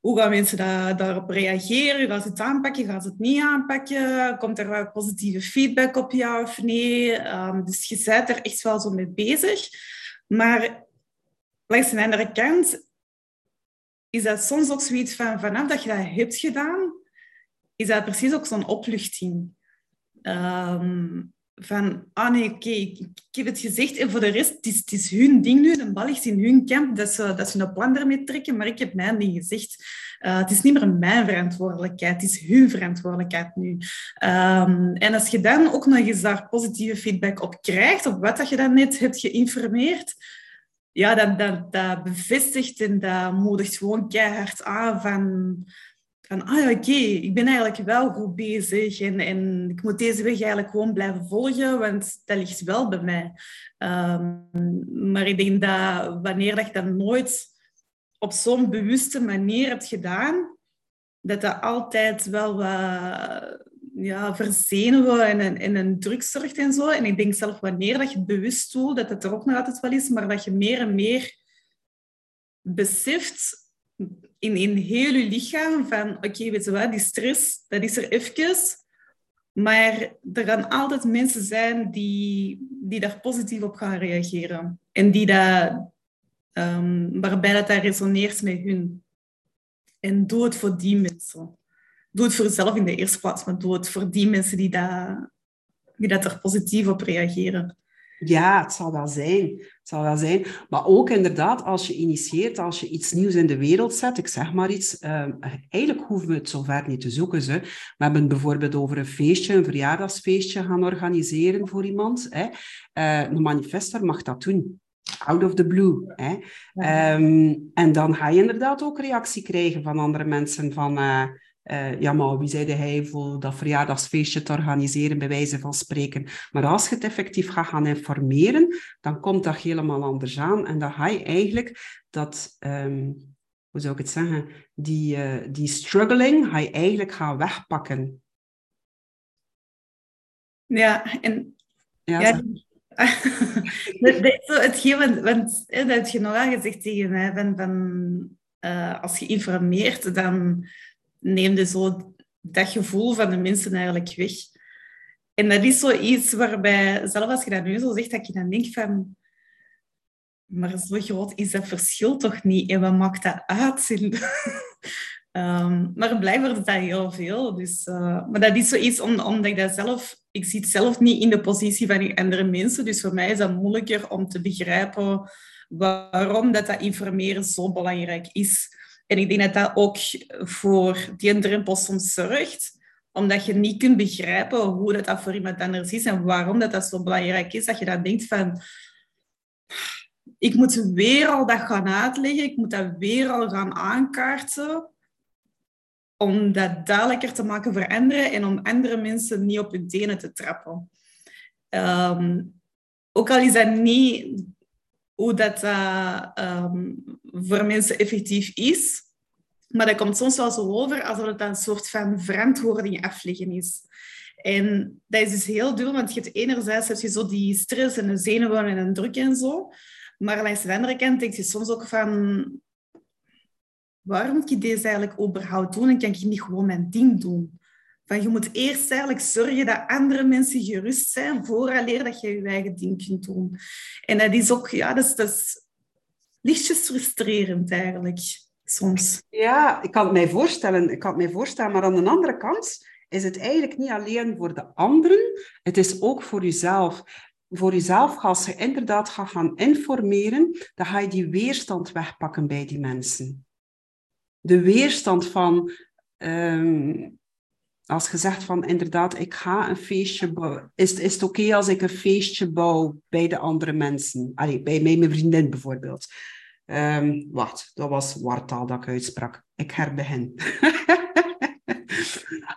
hoe gaan mensen daar, daarop reageren? Gaan ze het aanpakken? Gaan ze het niet aanpakken? Komt er wel positieve feedback op jou of nee? Um, dus je bent er echt wel zo mee bezig. Maar langs de andere kant is dat soms ook zoiets van vanaf dat je dat hebt gedaan, is dat precies ook zo'n opluchting. Um, van, ah nee, oké, ik, heb het gezegd en voor de rest, het is, is hun ding nu, de bal ligt in hun kamp, dat ze, dat ze een plan ermee trekken, maar ik heb mijn ding gezegd. Uh, het is niet meer mijn verantwoordelijkheid, het is hun verantwoordelijkheid nu. Um, en als je dan ook nog eens daar positieve feedback op krijgt, op wat dat je dan net hebt geïnformeerd, ja, dat, dat, dat bevestigt en dat moedigt gewoon keihard aan van ah ja, oké, ik ben eigenlijk wel goed bezig en, en ik moet deze weg eigenlijk gewoon blijven volgen, want dat ligt wel bij mij. Um, maar ik denk dat wanneer dat je dat nooit op zo'n bewuste manier hebt gedaan, dat dat altijd wel wat ja, verzenuwen en, en, en een druk zorgt en zo. En ik denk zelf wanneer dat je het bewust doet, dat het er ook nog altijd wel is, maar dat je meer en meer beseft in, in heel je lichaam van, oké, weet je wat, die stress, dat is er even. Maar er gaan altijd mensen zijn die, die daar positief op gaan reageren. En die dat, um, waarbij dat, resoneert met hun. En doe het voor die mensen. Doe het voor jezelf in de eerste plaats, maar doe het voor die mensen die, dat, die dat positief op reageren. Ja, het zal wel zijn. Het zal wel zijn. Maar ook inderdaad, als je initieert, als je iets nieuws in de wereld zet, ik zeg maar iets, uh, eigenlijk hoeven we het zover niet te zoeken. Ze. We hebben bijvoorbeeld over een feestje, een verjaardagsfeestje gaan organiseren voor iemand. Hè. Uh, een manifester mag dat doen. Out of the blue. Hè. Um, en dan ga je inderdaad ook reactie krijgen van andere mensen van... Uh, uh, ja, maar wie zei hij voor dat verjaardagsfeestje te organiseren, bij wijze van spreken. Maar als je het effectief gaat gaan informeren, dan komt dat helemaal anders aan. En dan ga je eigenlijk dat, um, hoe zou ik het zeggen, die, uh, die struggling, ga je eigenlijk gaan wegpakken. Ja, en... Ja, ja [laughs] dat, is zo hetgeen, want, want dat heb je nog wel gezegd tegen mij, van, van uh, als je informeert, dan neemde zo dat gevoel van de mensen eigenlijk weg. En dat is zoiets waarbij, zelfs als je dat nu zo zegt, dat je dan denkt van... Maar zo groot is dat verschil toch niet? En wat maakt dat uit? [laughs] um, maar blijkbaar is dat heel veel. Dus, uh, maar dat is zoiets om, omdat ik dat zelf... Ik zit zelf niet in de positie van andere mensen. Dus voor mij is dat moeilijker om te begrijpen waarom dat, dat informeren zo belangrijk is. En ik denk dat dat ook voor die drempel soms zorgt, omdat je niet kunt begrijpen hoe dat, voor iemand anders is en waarom dat, dat zo belangrijk is. Dat je dan denkt van, ik moet weer al dat gaan uitleggen, ik moet dat weer al gaan aankaarten, om dat duidelijker te maken voor anderen en om andere mensen niet op hun tenen te trappen. Um, ook al is dat niet hoe dat uh, voor mensen effectief is. Maar dat komt soms wel zo over alsof het een soort van verantwoording afleggen is. En dat is dus heel duur, want je hebt enerzijds heb je zo die stress en de zenuwen en een druk en zo. Maar langs de andere kant denk je soms ook van... Waarom moet ik deze eigenlijk überhaupt doen en kan ik niet gewoon mijn ding doen? Van je moet eerst eigenlijk zorgen dat andere mensen gerust zijn vooraleer dat je je eigen ding kunt doen. En dat is ook, ja, dat is, dat lichtjes frustrerend eigenlijk, soms. Ja, ik kan het mij voorstellen, ik kan het mij voorstellen, maar aan de andere kant is het eigenlijk niet alleen voor de anderen, het is ook voor jezelf. Voor jezelf, als je inderdaad gaat gaan informeren, dan ga je die weerstand wegpakken bij die mensen. De weerstand van, ehm, als je zegt van inderdaad, ik ga een feestje bouwen. Is, is het oké als ik een feestje bouw bij de andere mensen? Allee, bij mij, mijn vriendin bijvoorbeeld. Um, wacht, dat was wartaal dat ik uitsprak. Ik herbegin. [laughs]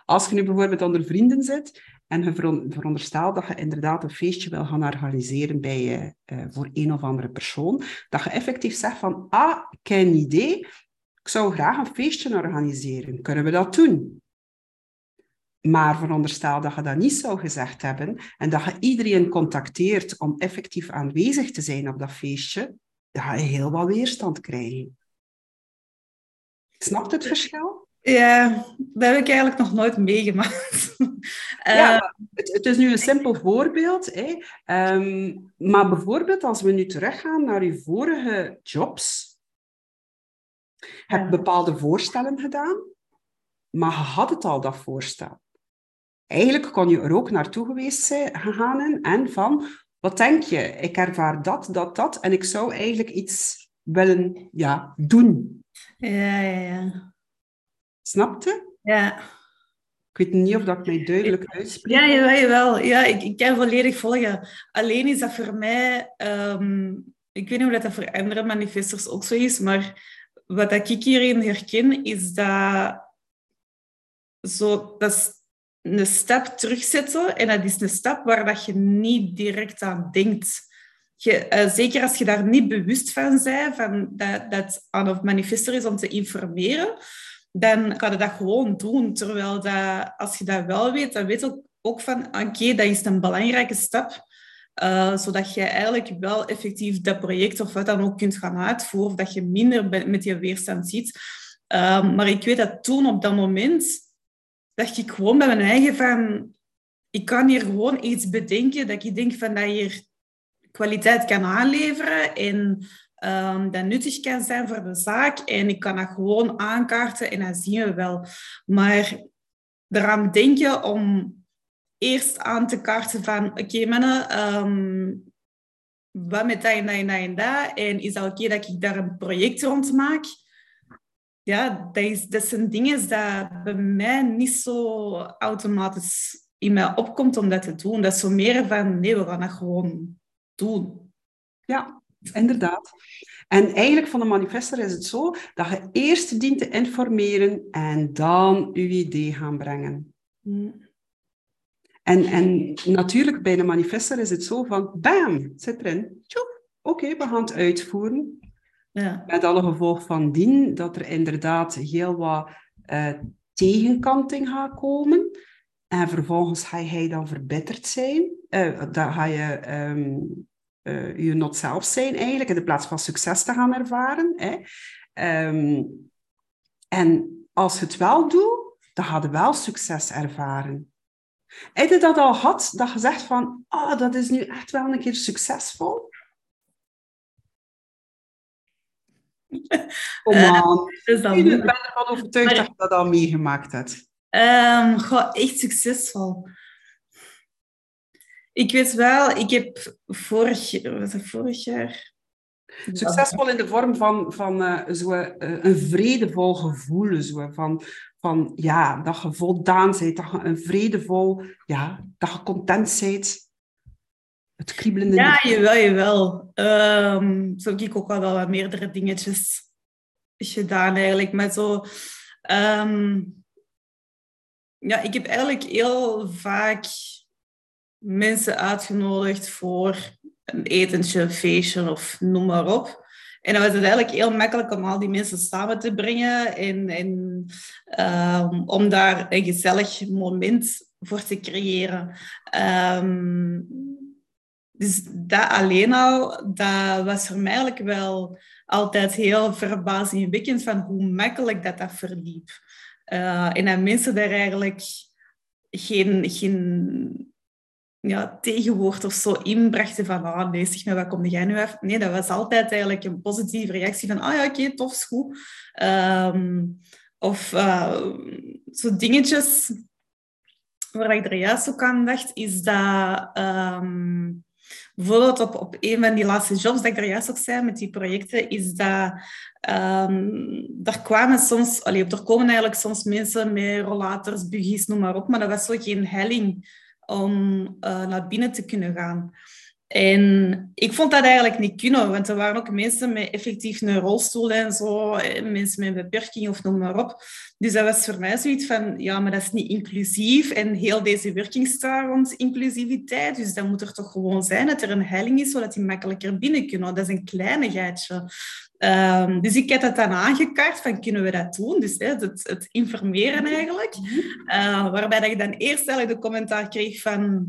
als je nu bijvoorbeeld onder vrienden zit en je veronderstelt dat je inderdaad een feestje wil gaan organiseren bij, uh, voor een of andere persoon, dat je effectief zegt van, ah, ik heb een idee, ik zou graag een feestje organiseren. Kunnen we dat doen? Maar veronderstel dat je dat niet zou gezegd hebben en dat je iedereen contacteert om effectief aanwezig te zijn op dat feestje, dan ga je heel wat weerstand krijgen. Snapt het verschil? Ja, dat heb ik eigenlijk nog nooit meegemaakt. [laughs] Ja, het, het, is nu een simpel voorbeeld. Hè. Ehm, maar bijvoorbeeld als we nu teruggaan naar uw vorige jobs, heb je bepaalde voorstellen gedaan, maar je had het al, dat voorstel. Eigenlijk kon je er ook naartoe geweest zijn, gegaan en van, wat denk je? Ik ervaar dat, dat, dat, en ik zou eigenlijk iets willen ja, doen. Ja, ja, ja. Snapte? Ja. Ik weet niet of dat ik mij duidelijk uitspreek. Ja, jawel. jawel. Ja, ik, ik kan volledig volgen. Alleen is dat voor mij... Um, ik weet niet of dat voor andere manifestors ook zo is, maar wat ik hierin herken, is dat... Zo, dat is een stap terugzetten. En dat is een stap waar dat je niet direct aan denkt. Je, uh, zeker als je daar niet bewust van bent, van dat, dat aan of manifester is om te informeren, dan kan je dat gewoon doen. Terwijl dat, als je dat wel weet, dan weet je ook van, oké, dat is een belangrijke stap. Uh, zodat je eigenlijk wel effectief dat project of wat dan ook kunt gaan uitvoeren, of dat je minder met je weerstand ziet. Uh, maar ik weet dat toen, op dat moment, dacht ik gewoon bij mijn eigen van... Ik kan hier gewoon iets bedenken dat ik denk van dat je hier kwaliteit kan aanleveren en um, dat nuttig kan zijn voor de zaak. En ik kan dat gewoon aankaarten en dat zien we wel. Maar eraan denken om eerst aan te kaarten van... Oké, mannen, um, wat met dat en dat en dat en dat? En is dat oké dat ik daar een project rond maak? Ja, dat, is, dat zijn dingen dat bij mij niet zo automatisch in mij opkomt om dat te doen. Dat is zo meer van, nee, we gaan dat gewoon doen. Ja, inderdaad. En eigenlijk van de manifester is het zo dat je eerst dient te informeren en dan je idee gaan brengen. Mm. En, en natuurlijk bij de manifester is het zo van, bam, zit erin. Oké, we gaan het uitvoeren. Ja. Met alle gevolg van dien dat er inderdaad heel wat uh, tegenkanting gaat komen. En vervolgens ga hij dan verbitterd zijn. Uh, dan ga je um, uh, je not zelf zijn eigenlijk, in plaats van succes te gaan ervaren. Hè. Um, en als je het wel doet, dan ga je wel succes ervaren. Heb je dat al gehad, dat je zegt van, oh, dat is nu echt wel een keer succesvol? Kom aan. Uh, dan ik ben ervan overtuigd maar, dat je dat al meegemaakt hebt. Um, goh, echt succesvol. Ik weet wel, ik heb vorig, was het vorig jaar... Succesvol in de vorm van, van uh, zo, uh, een vredevol gevoel. Zo, van, van ja, dat je voldaan bent, dat je een vredevol, ja, dat je content bent. Het kriebelende... Ja, jawel, jawel. Um, zo heb ik ook al wel meerdere dingetjes gedaan eigenlijk. Met zo... Um, ja, ik heb eigenlijk heel vaak mensen uitgenodigd voor een etentje, een feestje of noem maar op. En dan was het eigenlijk heel makkelijk om al die mensen samen te brengen en, en um, om daar een gezellig moment voor te creëren. Um, dus dat alleen al, dat was voor mij eigenlijk wel altijd heel verbazingwekkend van hoe makkelijk dat, dat verliep. Uh, en dat mensen daar eigenlijk geen, geen ja, tegenwoord of zo inbrachten van, ah, nee, zeg maar, wat kom jij nu even? Nee, dat was altijd eigenlijk een positieve reactie van, ah ja, oké, tof, is goed. Ehm, of uh, zo dingetjes waar ik er juist ook aan dacht, is dat um, bijvoorbeeld op, op een van die laatste jobs dat ik er juist ook zei met die projecten, is dat um, er kwamen soms, allee, er komen eigenlijk soms mensen met rollators, buggies, noem maar op, maar dat was zo geen helling om uh, naar binnen te kunnen gaan. En ik vond dat eigenlijk niet kunnen, want er waren ook mensen met effectief een rolstoel en zo, mensen met een beperking of noem maar op. Dus dat was voor mij zoiets van, ja, maar dat is niet inclusief. En heel deze werking staat rond inclusiviteit. Dus dan moet er toch gewoon zijn dat er een helling is, zodat die makkelijker binnen kunnen. Dat is een kleinigheidje. Um, dus ik heb dat dan aangekaart van kunnen we dat doen? Dus hè, het, het, informeren eigenlijk. Uh, waarbij dat ik dan eerst eigenlijk de commentaar kreeg van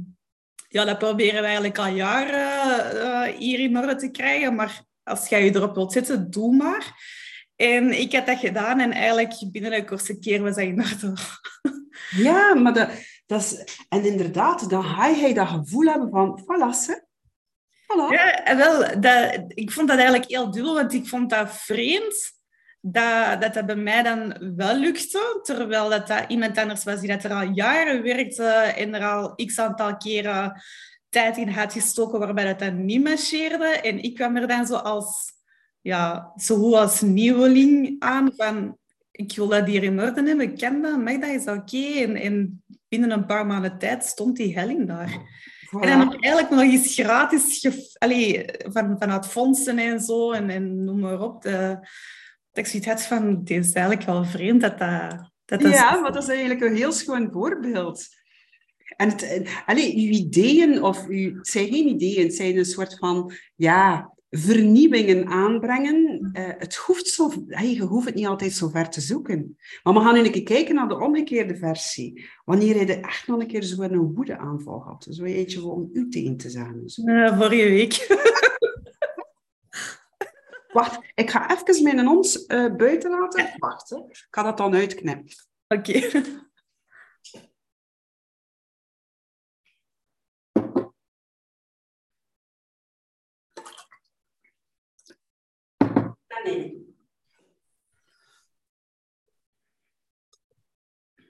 ja, dat proberen we eigenlijk al jaren uh, hier in orde te krijgen. Maar als jij je erop wilt zetten, doe maar. En ik heb dat gedaan en eigenlijk binnen een korte keer was dat in orde. [laughs] Ja, maar dat, dat is... En inderdaad, dan ga je dat gevoel hebben van, voilà, Voilà. Ja, wel, dat, ik vond dat eigenlijk heel dubbel, want ik vond dat vreemd dat, dat dat bij mij dan wel lukte, terwijl dat, dat iemand anders was die dat er al jaren werkte en er al x aantal keren tijd in had gestoken waarbij dat dan niet marcheerde. En ik kwam er dan zo als, ja, zo als nieuweling aan van ik wil dat hier in orde hebben, ik ken dat, mag dat, is oké. En, en binnen een paar maanden tijd stond die helling daar. En dan heb ik eigenlijk nog eens gratis, Allee, van, vanuit fondsen en zo, en, en noem maar op, de, ik zoiets had van, dit is eigenlijk wel vreemd dat dat... dat, ja, maar dat is eigenlijk een heel schoon voorbeeld. En het, allee, uw ideeën, of uw, het zijn geen ideeën, het zijn een soort van, ja, vernieuwingen aanbrengen. Uh, het hoeft zo, hey, je hoeft het niet altijd zo ver te zoeken. Maar we gaan nu een keer kijken naar de omgekeerde versie. Wanneer je echt nog een keer zo'n woedeaanval had. Zo eentje om u tegen te zijn. Uh, vorige week. [laughs] Wacht, ik ga even mijn ons uh, buiten laten. Wacht, hè. ik ga dat dan uitknippen. Oké. Okay.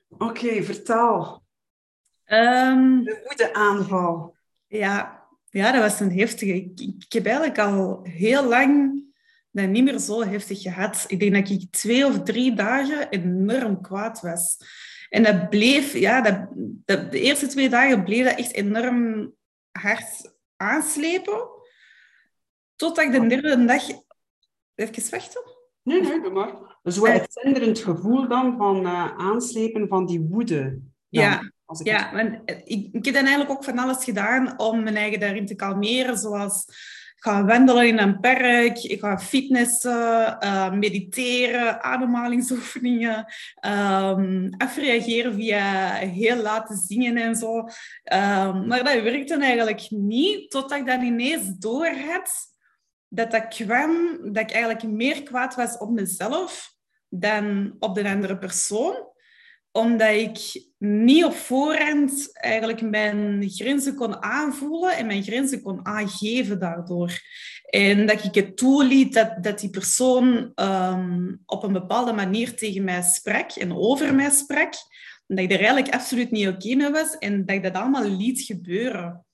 Oké, okay, vertel. Um, de woedeaanval. Ja, ja, dat was een heftige. Ik, ik, heb eigenlijk al heel lang dat niet meer zo heftig gehad. Ik denk dat ik twee of drie dagen enorm kwaad was. En dat bleef, ja, dat, dat, de eerste twee dagen bleef dat echt enorm hard aanslepen. Totdat ik de derde dag... Even wachten. Nee, nee, doe maar. Zo het zenderend gevoel dan van uh, aanslepen van die woede. Dan, ja, ja het... ik, ik heb dan eigenlijk ook van alles gedaan om mijn eigen daarin te kalmeren. Zoals ik ga wandelen in een park, ik ga fitnessen, uh, mediteren, ademhalingsoefeningen, um, afreageren via heel laten zingen en zo. Um, maar dat werkte eigenlijk niet, totdat ik dat ineens door had, dat dat kwam, dat ik eigenlijk meer kwaad was op mezelf dan op de andere persoon omdat ik niet op voorhand eigenlijk mijn grenzen kon aanvoelen en mijn grenzen kon aangeven daardoor. En dat ik het toeliet dat, dat die persoon um, op een bepaalde manier tegen mij sprak en over mij sprak. Dat ik er eigenlijk absoluut niet oké mee was en dat ik dat allemaal liet gebeuren.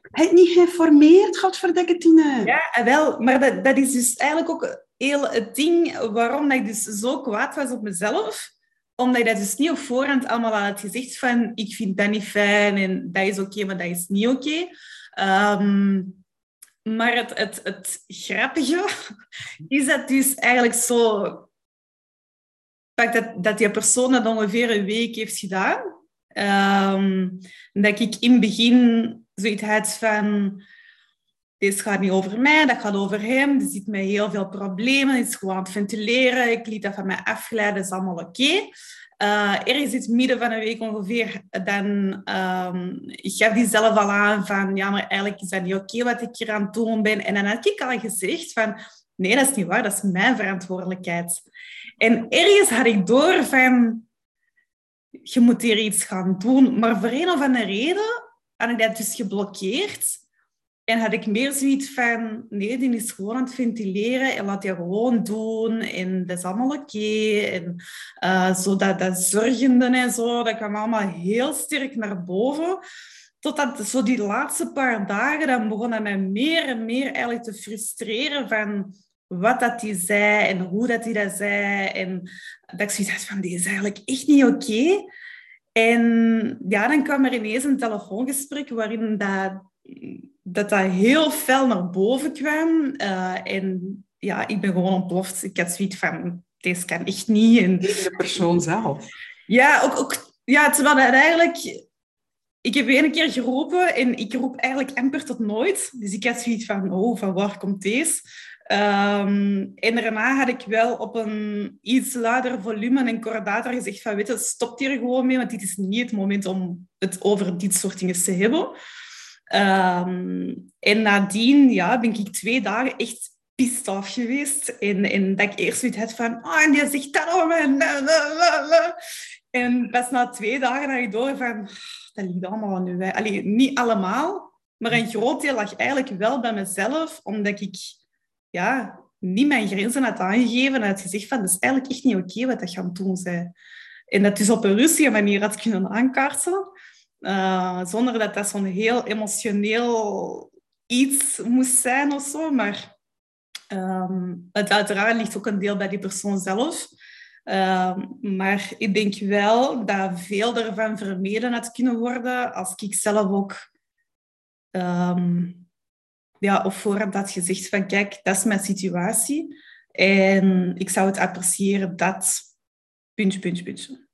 Het niet geïnformeerd, godverdikke Tine. Ja, wel, maar dat, dat is dus eigenlijk ook heel het ding waarom dat ik dus zo kwaad was op mezelf omdat je dat dus niet op voorhand allemaal had gezegd van ik vind dat niet fijn en dat is oké, maar dat is niet oké. Ehm, maar het, het, het grappige [laughs] is dat dus eigenlijk zo... Dat, dat die persoon dat ongeveer een week heeft gedaan. Um, dat ik in het begin zoiets had van... Dit gaat niet over mij, dat gaat over hem. Er zit mij heel veel problemen. Is gewoon aan het ventileren. Ik liet dat van mij afgeleiden, dat is allemaal oké. Okay. Uh, ergens in het midden van een week ongeveer, dan um, gaf die zelf al aan van, ja, maar eigenlijk is dat niet oké wat ik hier aan het doen ben. En dan had ik al gezegd van, nee, dat is niet waar, dat is mijn verantwoordelijkheid. En ergens had ik door van, je moet hier iets gaan doen. Maar voor een of andere reden had ik dat dus geblokkeerd. En had ik meer zoiets van, nee, die is gewoon aan het ventileren en laat je gewoon doen. En dat is allemaal oké. En uh, zo dat, dat zorgende en zo, dat kwam allemaal heel sterk naar boven. Totdat zo die laatste paar dagen, dan begon dat mij meer en meer eigenlijk te frustreren van wat dat hij zei en hoe dat hij dat zei. En dat ik zoiets van, dit is eigenlijk echt niet oké. En ja, dan kwam er ineens een telefoongesprek waarin dat, dat, dat heel fel naar boven kwam. Uh, en ja, ik ben gewoon ontploft. Ik had zoiets van, deze kan echt niet. En... De persoon zelf. Ja, ook, ook, ja, terwijl dat eigenlijk... Ik heb één keer geroepen en ik roep eigenlijk amper tot nooit. Dus ik had zoiets van, oh, van waar komt deze? Um, en daarna had ik wel op een iets luider volume en kordater gezegd van, weet je, stop hier gewoon mee, want dit is niet het moment om het over dit soort dingen te hebben. Um, en nadien ja, ben ik twee dagen echt pissed af geweest. En, en dat ik eerst zoiets had van, oh, en die zegt dat over mij. En pas na twee dagen had ik door van, dat ligt allemaal aan nu. Allee, niet allemaal, maar een groot deel lag eigenlijk wel bij mezelf, omdat ik ja, niet mijn grenzen had aangegeven en had gezegd van, dat is eigenlijk echt niet oké wat dat gaan doen. En dat is op een rustige manier had kunnen aankaarten, uh, zonder dat dat zo'n heel emotioneel iets moest zijn of zo. Maar um, het uiteraard ligt ook een deel bij die persoon zelf. Uh, maar ik denk wel dat veel ervan vermeden had kunnen worden als ik zelf ook um, ja, op voorhand had gezegd van kijk, dat is mijn situatie. En ik zou het appreciëren dat... Puntje, puntje, puntje.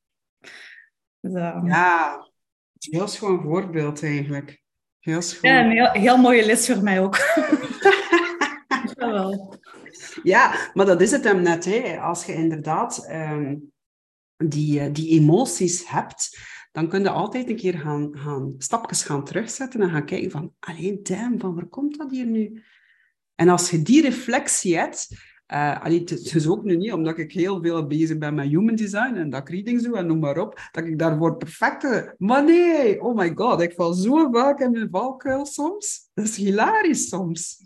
Dus, uh... Heel schoon voorbeeld eigenlijk. Heel schoon. Ja, een heel, heel mooie les voor mij ook. [laughs] ja, maar dat is het hem net. Hè. Als je inderdaad um, die, eh, die emoties hebt, dan kun je altijd een keer gaan, gaan stapjes gaan terugzetten en gaan kijken van, alleen damn, van waar komt dat hier nu? En als je die reflectie hebt, uh, allee, het is ook nu niet omdat ik heel veel bezig ben met human design en dat ik readings doe en noem maar op, dat ik daarvoor perfecte... Maar nee, oh my god, ik val zo vaak in mijn valkuil soms. Dat is hilarisch soms.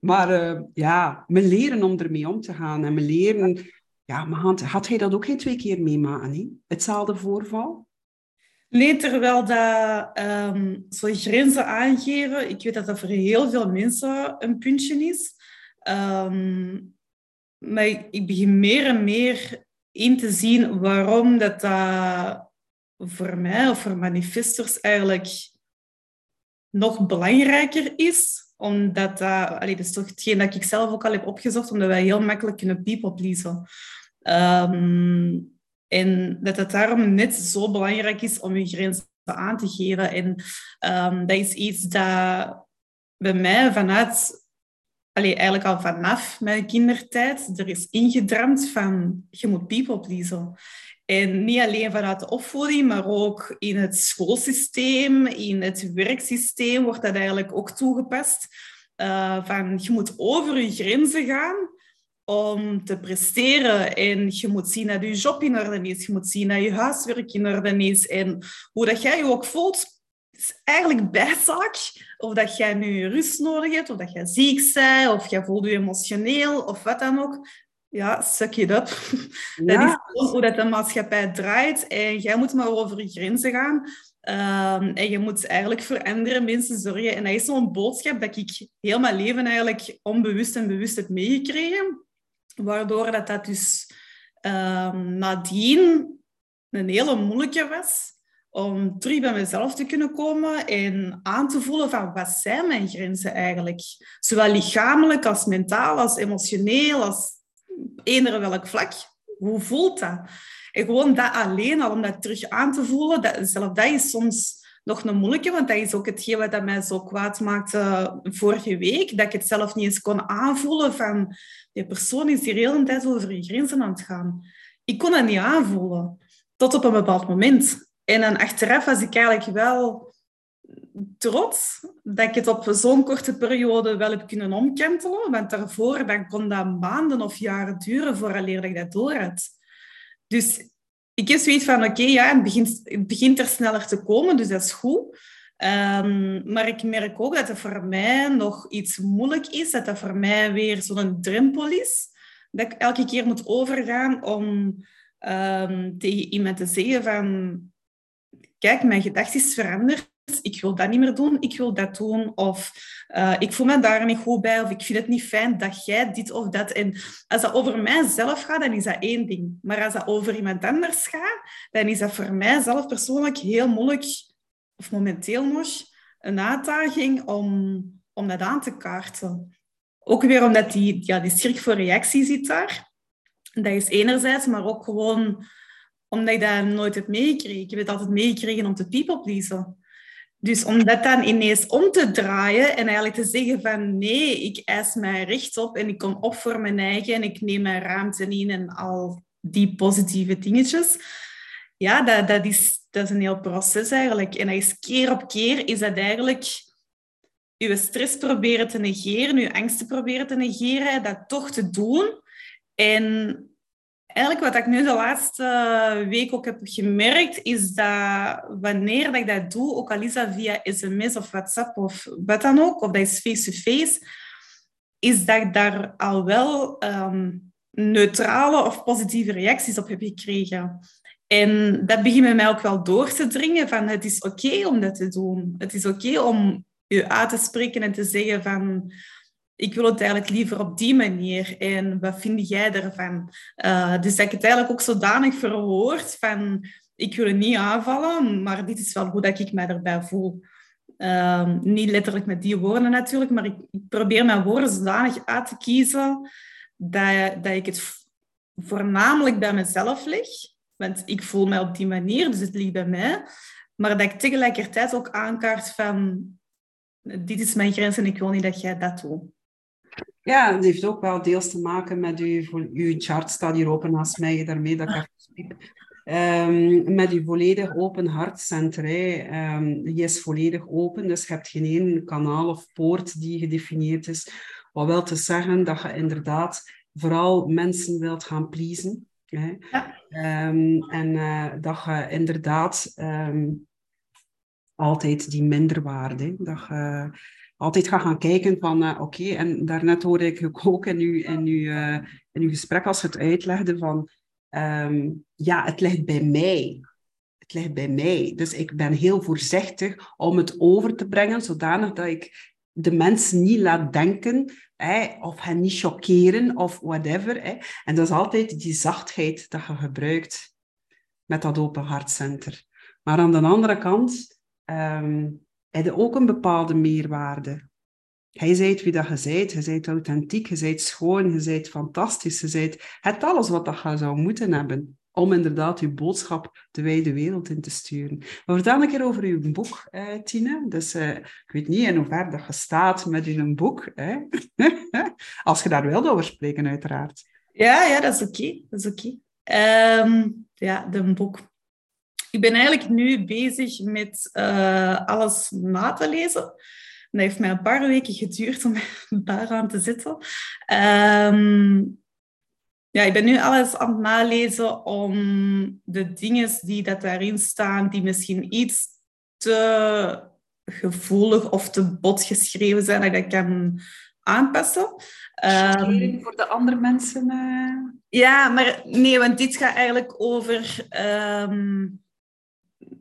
Maar uh, ja, we leren om ermee om te gaan en we leren... Ja, maar had, hij dat ook geen twee keer meemaken, hè? hetzelfde voorval? Nee, terwijl dat um, zo grenzen aangeven, ik weet dat dat voor heel veel mensen een puntje is. Um, maar ik begin meer en meer in te zien waarom dat, dat voor mij of voor manifestors eigenlijk nog belangrijker is. Omdat dat, allee, dat is toch hetgeen dat ik zelf ook al heb opgezocht, omdat wij heel makkelijk kunnen people pleasen. Um, en dat het daarom net zo belangrijk is om je grenzen aan te geven. En um, dat is iets dat bij mij vanuit, allee, eigenlijk al vanaf mijn kindertijd, er is ingedramd van je moet people pleasen. En niet alleen vanuit de opvoeding, maar ook in het schoolsysteem, in het werksysteem wordt dat eigenlijk ook toegepast. Uh, van je moet over je grenzen gaan om te presteren. En je moet zien dat je job in orde is. Je moet zien dat je huiswerk in orde is. En hoe dat jij je ook voelt, is eigenlijk bijzaak. Of dat jij nu rust nodig hebt, of dat jij ziek bent, of jij voelt je emotioneel, of wat dan ook. Ja, suck it up. [laughs] Dat is hoe dat de maatschappij draait. En jij moet maar over je grenzen gaan. Um, en je moet eigenlijk voor andere mensen zorgen. En dat is zo'n boodschap dat ik heel mijn leven eigenlijk onbewust en bewust heb meegekregen. Waardoor dat, dat dus um, nadien een hele moeilijke was om terug bij mezelf te kunnen komen en aan te voelen van wat zijn mijn grenzen eigenlijk? Zowel lichamelijk als mentaal, als emotioneel, als eender welk vlak. Hoe voelt dat? En gewoon dat alleen al, om dat terug aan te voelen, dat, zelf dat is soms nog een moeilijke, want dat is ook hetgeen wat mij zo kwaad maakte vorige week, dat ik het zelf niet eens kon aanvoelen van die persoon is hier heel de tijd over je grenzen aan het gaan. Ik kon dat niet aanvoelen, tot op een bepaald moment. En dan achteraf was ik eigenlijk wel trots dat ik het op zo'n korte periode wel heb kunnen omkentelen, want daarvoor dan kon dat maanden of jaren duren vooraleer ik dat door had. Dus ik heb zoiets van, oké, ja, het begint, het begint er sneller te komen, dus dat is goed. Ehm, maar ik merk ook dat het voor mij nog iets moeilijk is, dat dat voor mij weer zo'n drempel is, dat ik elke keer moet overgaan om um, tegen iemand te zeggen van, kijk, mijn gedachte is veranderd, ik wil dat niet meer doen, ik wil dat doen, of uh, ik voel me daar niet goed bij, of ik vind het niet fijn dat jij dit of dat. En als dat over mijzelf gaat, dan is dat één ding. Maar als dat over iemand anders gaat, dan is dat voor mij zelf persoonlijk heel moeilijk, of momenteel nog, een uitdaging om, om dat aan te kaarten. Ook weer omdat die, ja, die schrik voor reactie zit daar. Dat is enerzijds, maar ook gewoon omdat ik dat nooit heb meegekregen. Ik heb het altijd meegekregen om te people pleasen. Dus om dat dan ineens om te draaien en eigenlijk te zeggen van nee, ik eis mij recht op en ik kom op voor mijn eigen en ik neem mijn ruimte in en al die positieve dingetjes. Ja, dat, dat, is, dat is een heel proces eigenlijk. En keer op keer is dat eigenlijk je stress proberen te negeren, je angsten proberen te negeren, dat toch te doen. En eigenlijk wat ik nu de laatste week ook heb gemerkt, is dat wanneer dat ik dat doe, ook al is dat via sms of WhatsApp of wat dan ook, of dat is face-to-face, is dat ik daar al wel ehm, neutrale of positieve reacties op heb gekregen. En dat begint bij mij ook wel door te dringen van het is oké om dat te doen. Het is oké om je uit te spreken en te zeggen van ik wil het eigenlijk liever op die manier. En wat vind jij ervan? Uh, dus dat ik het eigenlijk ook zodanig verwoord van... Ik wil niet aanvallen, maar dit is wel hoe dat ik mij erbij voel. Uh, niet letterlijk met die woorden natuurlijk, maar ik, ik, probeer mijn woorden zodanig uit te kiezen dat, dat ik het voornamelijk bij mezelf leg. Want ik voel mij op die manier, dus het ligt bij mij. Maar dat ik tegelijkertijd ook aankaart van... Dit is mijn grens en ik wil niet dat jij dat doet. Ja, het heeft ook wel deels te maken met uw, uw chart, staat hier open naast mij, daarmee dat ik even. Um, met uw volledig open hartcenter. Um, die is volledig open, dus je hebt geen één kanaal of poort die gedefinieerd is. Wat wil te zeggen dat je inderdaad vooral mensen wilt gaan pleasen. Hè? Ja. Um, en uh, dat je inderdaad altijd die minderwaarde, dat je altijd ga gaan kijken van, uh, oké, en daarnet hoorde ik ook in uw, in, uw, uh, in uw gesprek als het uitlegde van, um, ja, het ligt bij mij. Het ligt bij mij. Dus ik ben heel voorzichtig om het over te brengen, zodanig dat ik de mensen niet laat denken, of hen niet chockeren, of whatever. En dat is altijd die zachtheid dat je gebruikt met dat open hartcenter. Maar aan de andere kant... Um, heb ook een bepaalde meerwaarde. Hij zei wie dat je zijt. Je zijt authentiek, je zijt schoon, je zijt fantastisch. Je zijt het alles wat dat je zou moeten hebben om inderdaad je boodschap de wijde wereld in te sturen. Maar vertel een keer over uw boek, eh, Tine. Dus uh, ik weet niet in hoeverre dat je staat met een boek. [laughs] Als je daar wilt over spreken, uiteraard. Ja, ja dat is oké. Dat is oké. Ehm, ja, de boek ik ben eigenlijk nu bezig met uh, alles na te lezen. dat heeft mij een paar weken geduurd om [laughs] daaraan te zitten. Um, ja, ik ben nu alles aan het nalezen om de dingen die dat daarin staan, die misschien iets te gevoelig of te bot geschreven zijn, dat ik dat kan aanpassen. Um, voor de andere mensen? Uh... Ja, maar nee, want dit gaat eigenlijk over um,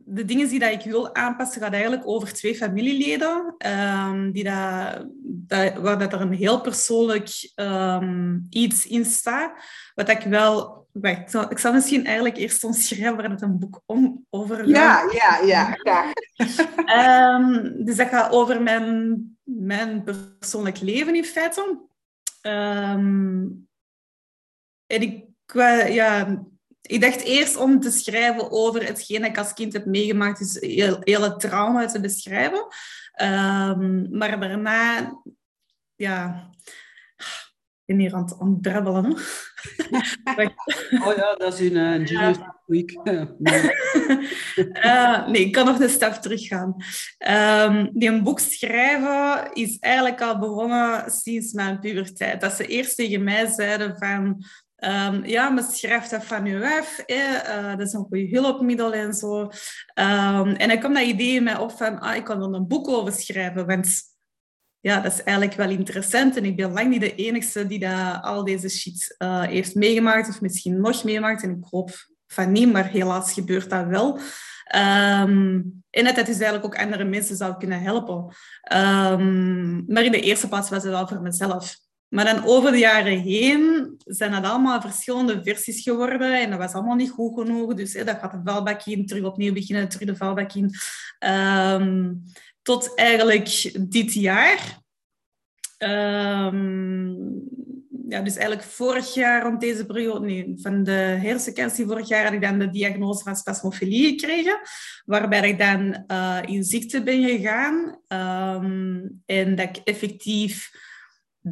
de dingen die dat ik wil aanpassen, gaat eigenlijk over twee familieleden. Um, die dat, dat, waar dat er een heel persoonlijk um, iets in staat. Wat ik wel... Ik, zal, ik zal misschien eigenlijk eerst omschrijven waar het een boek om, over. Ja, ja, ja. graag. um, [laughs] dus dat gaat over mijn, mijn persoonlijk leven in feite. en ik... Ja, ik dacht eerst om te schrijven over hetgeen dat ik als kind heb meegemaakt, dus heel, hele trauma te beschrijven. Um, maar daarna, ja, ik ben hier aan het, aan brabbelen. [laughs] oh ja, dat is een uh, genius week. uh, [laughs] nee, ik kan nog een stap teruggaan. Um, die een boek schrijven is eigenlijk al begonnen sinds mijn puberteit. Dat ze eerst tegen mij zeiden van Um, ja, maar schrijf dat van je af. Uh, dat is een goede hulpmiddel en zo. Um, en dan kwam dat idee mij op van, ah, ik kan er een boek over schrijven. Want ja, dat is eigenlijk wel interessant. En ik ben lang niet de enige die dat, al deze shit uh, heeft meegemaakt. Of misschien nog meemaakt. En ik hoop van niet, maar helaas gebeurt dat wel. Um, en dat het dus eigenlijk ook andere mensen zou kunnen helpen. Maar in de eerste plaats was het wel voor mezelf. Maar dan over de jaren heen zijn dat allemaal verschillende versies geworden. En dat was allemaal niet goed genoeg. Dus hè, dat gaat de vuilbak in, terug opnieuw beginnen, terug de vuilbak in. Um, tot eigenlijk dit jaar. Um, ja, dus eigenlijk vorig jaar rond deze periode, nee, van de hersencancer vorig jaar had ik dan de diagnose van spasmofilie gekregen, waarbij ik dan uh, in ziekte ben gegaan um, en dat ik effectief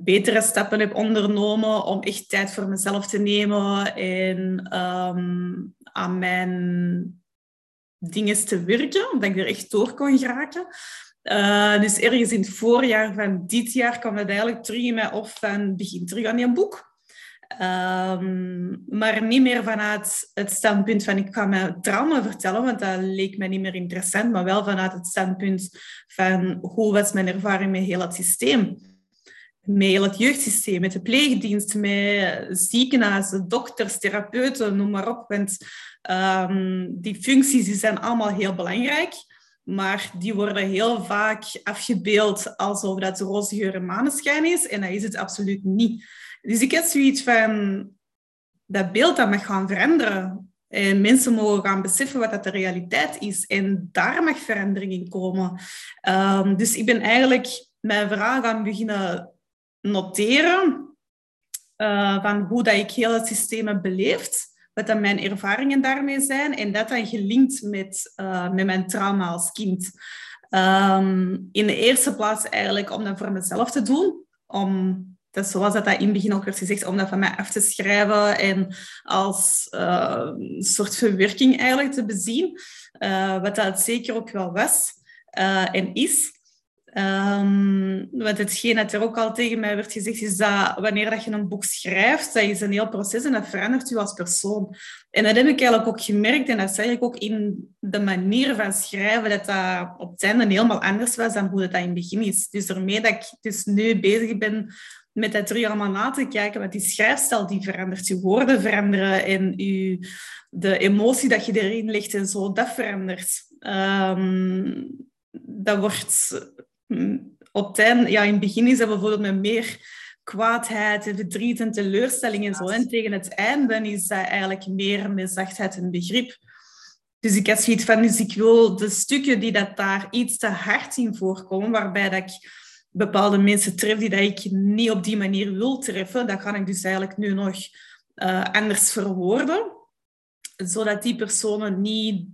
betere stappen heb ondernomen om echt tijd voor mezelf te nemen en um, aan mijn dingen te werken, omdat ik er echt door kon geraken. Uh, dus ergens in het voorjaar van dit jaar kwam het eigenlijk terug in mij op van begin terug aan je boek. Um, maar niet meer vanuit het standpunt van ik ga mijn trauma vertellen, want dat leek mij niet meer interessant, maar wel vanuit het standpunt van hoe was mijn ervaring met heel het systeem met het jeugdsysteem, met de pleegdienst, met ziekenhuizen, dokters, therapeuten, noem maar op. Want um, die functies die zijn allemaal heel belangrijk, maar die worden heel vaak afgebeeld alsof dat roze geur en maneschijn is. En dat is het absoluut niet. Dus ik heb zoiets van, dat beeld dat mag gaan veranderen. En mensen mogen gaan beseffen wat dat de realiteit is. En daar mag verandering in komen. Um, dus ik ben eigenlijk mijn verhaal gaan beginnen noteren uh, van hoe dat ik heel het systeem heb beleefd, wat dan mijn ervaringen daarmee zijn en dat dan gelinkt met, uh, met mijn trauma als kind. Um, in de eerste plaats eigenlijk om dat voor mezelf te doen, om dat zoals dat, dat in het begin ook werd gezegd, om dat van mij af te schrijven en als uh, een soort verwerking eigenlijk te bezien, wat dat zeker ook wel was en is. Um, want hetgeen dat er ook al tegen mij werd gezegd, is dat wanneer dat je een boek schrijft, dat is een heel proces en dat verandert je als persoon. En dat heb ik eigenlijk ook gemerkt en dat zeg ik ook in de manier van schrijven, dat dat op het einde helemaal anders was dan hoe dat, dat in het begin is. Dus daarmee dat ik dus nu bezig ben met dat terug allemaal na te kijken, want die schrijfstijl die verandert, je woorden veranderen en je, de emotie dat je erin legt en zo, dat verandert. Um, dat wordt op het einde, ja, in het begin is dat bijvoorbeeld met meer kwaadheid, verdriet en teleurstelling en zo. En tegen het einde is dat eigenlijk meer met zachtheid en begrip. Dus ik heb zoiets van, dus ik wil de stukken die dat daar iets te hard in voorkomen, waarbij dat ik bepaalde mensen tref die dat ik niet op die manier wil treffen, dat kan ik dus eigenlijk nu nog uh, anders verwoorden, zodat die personen niet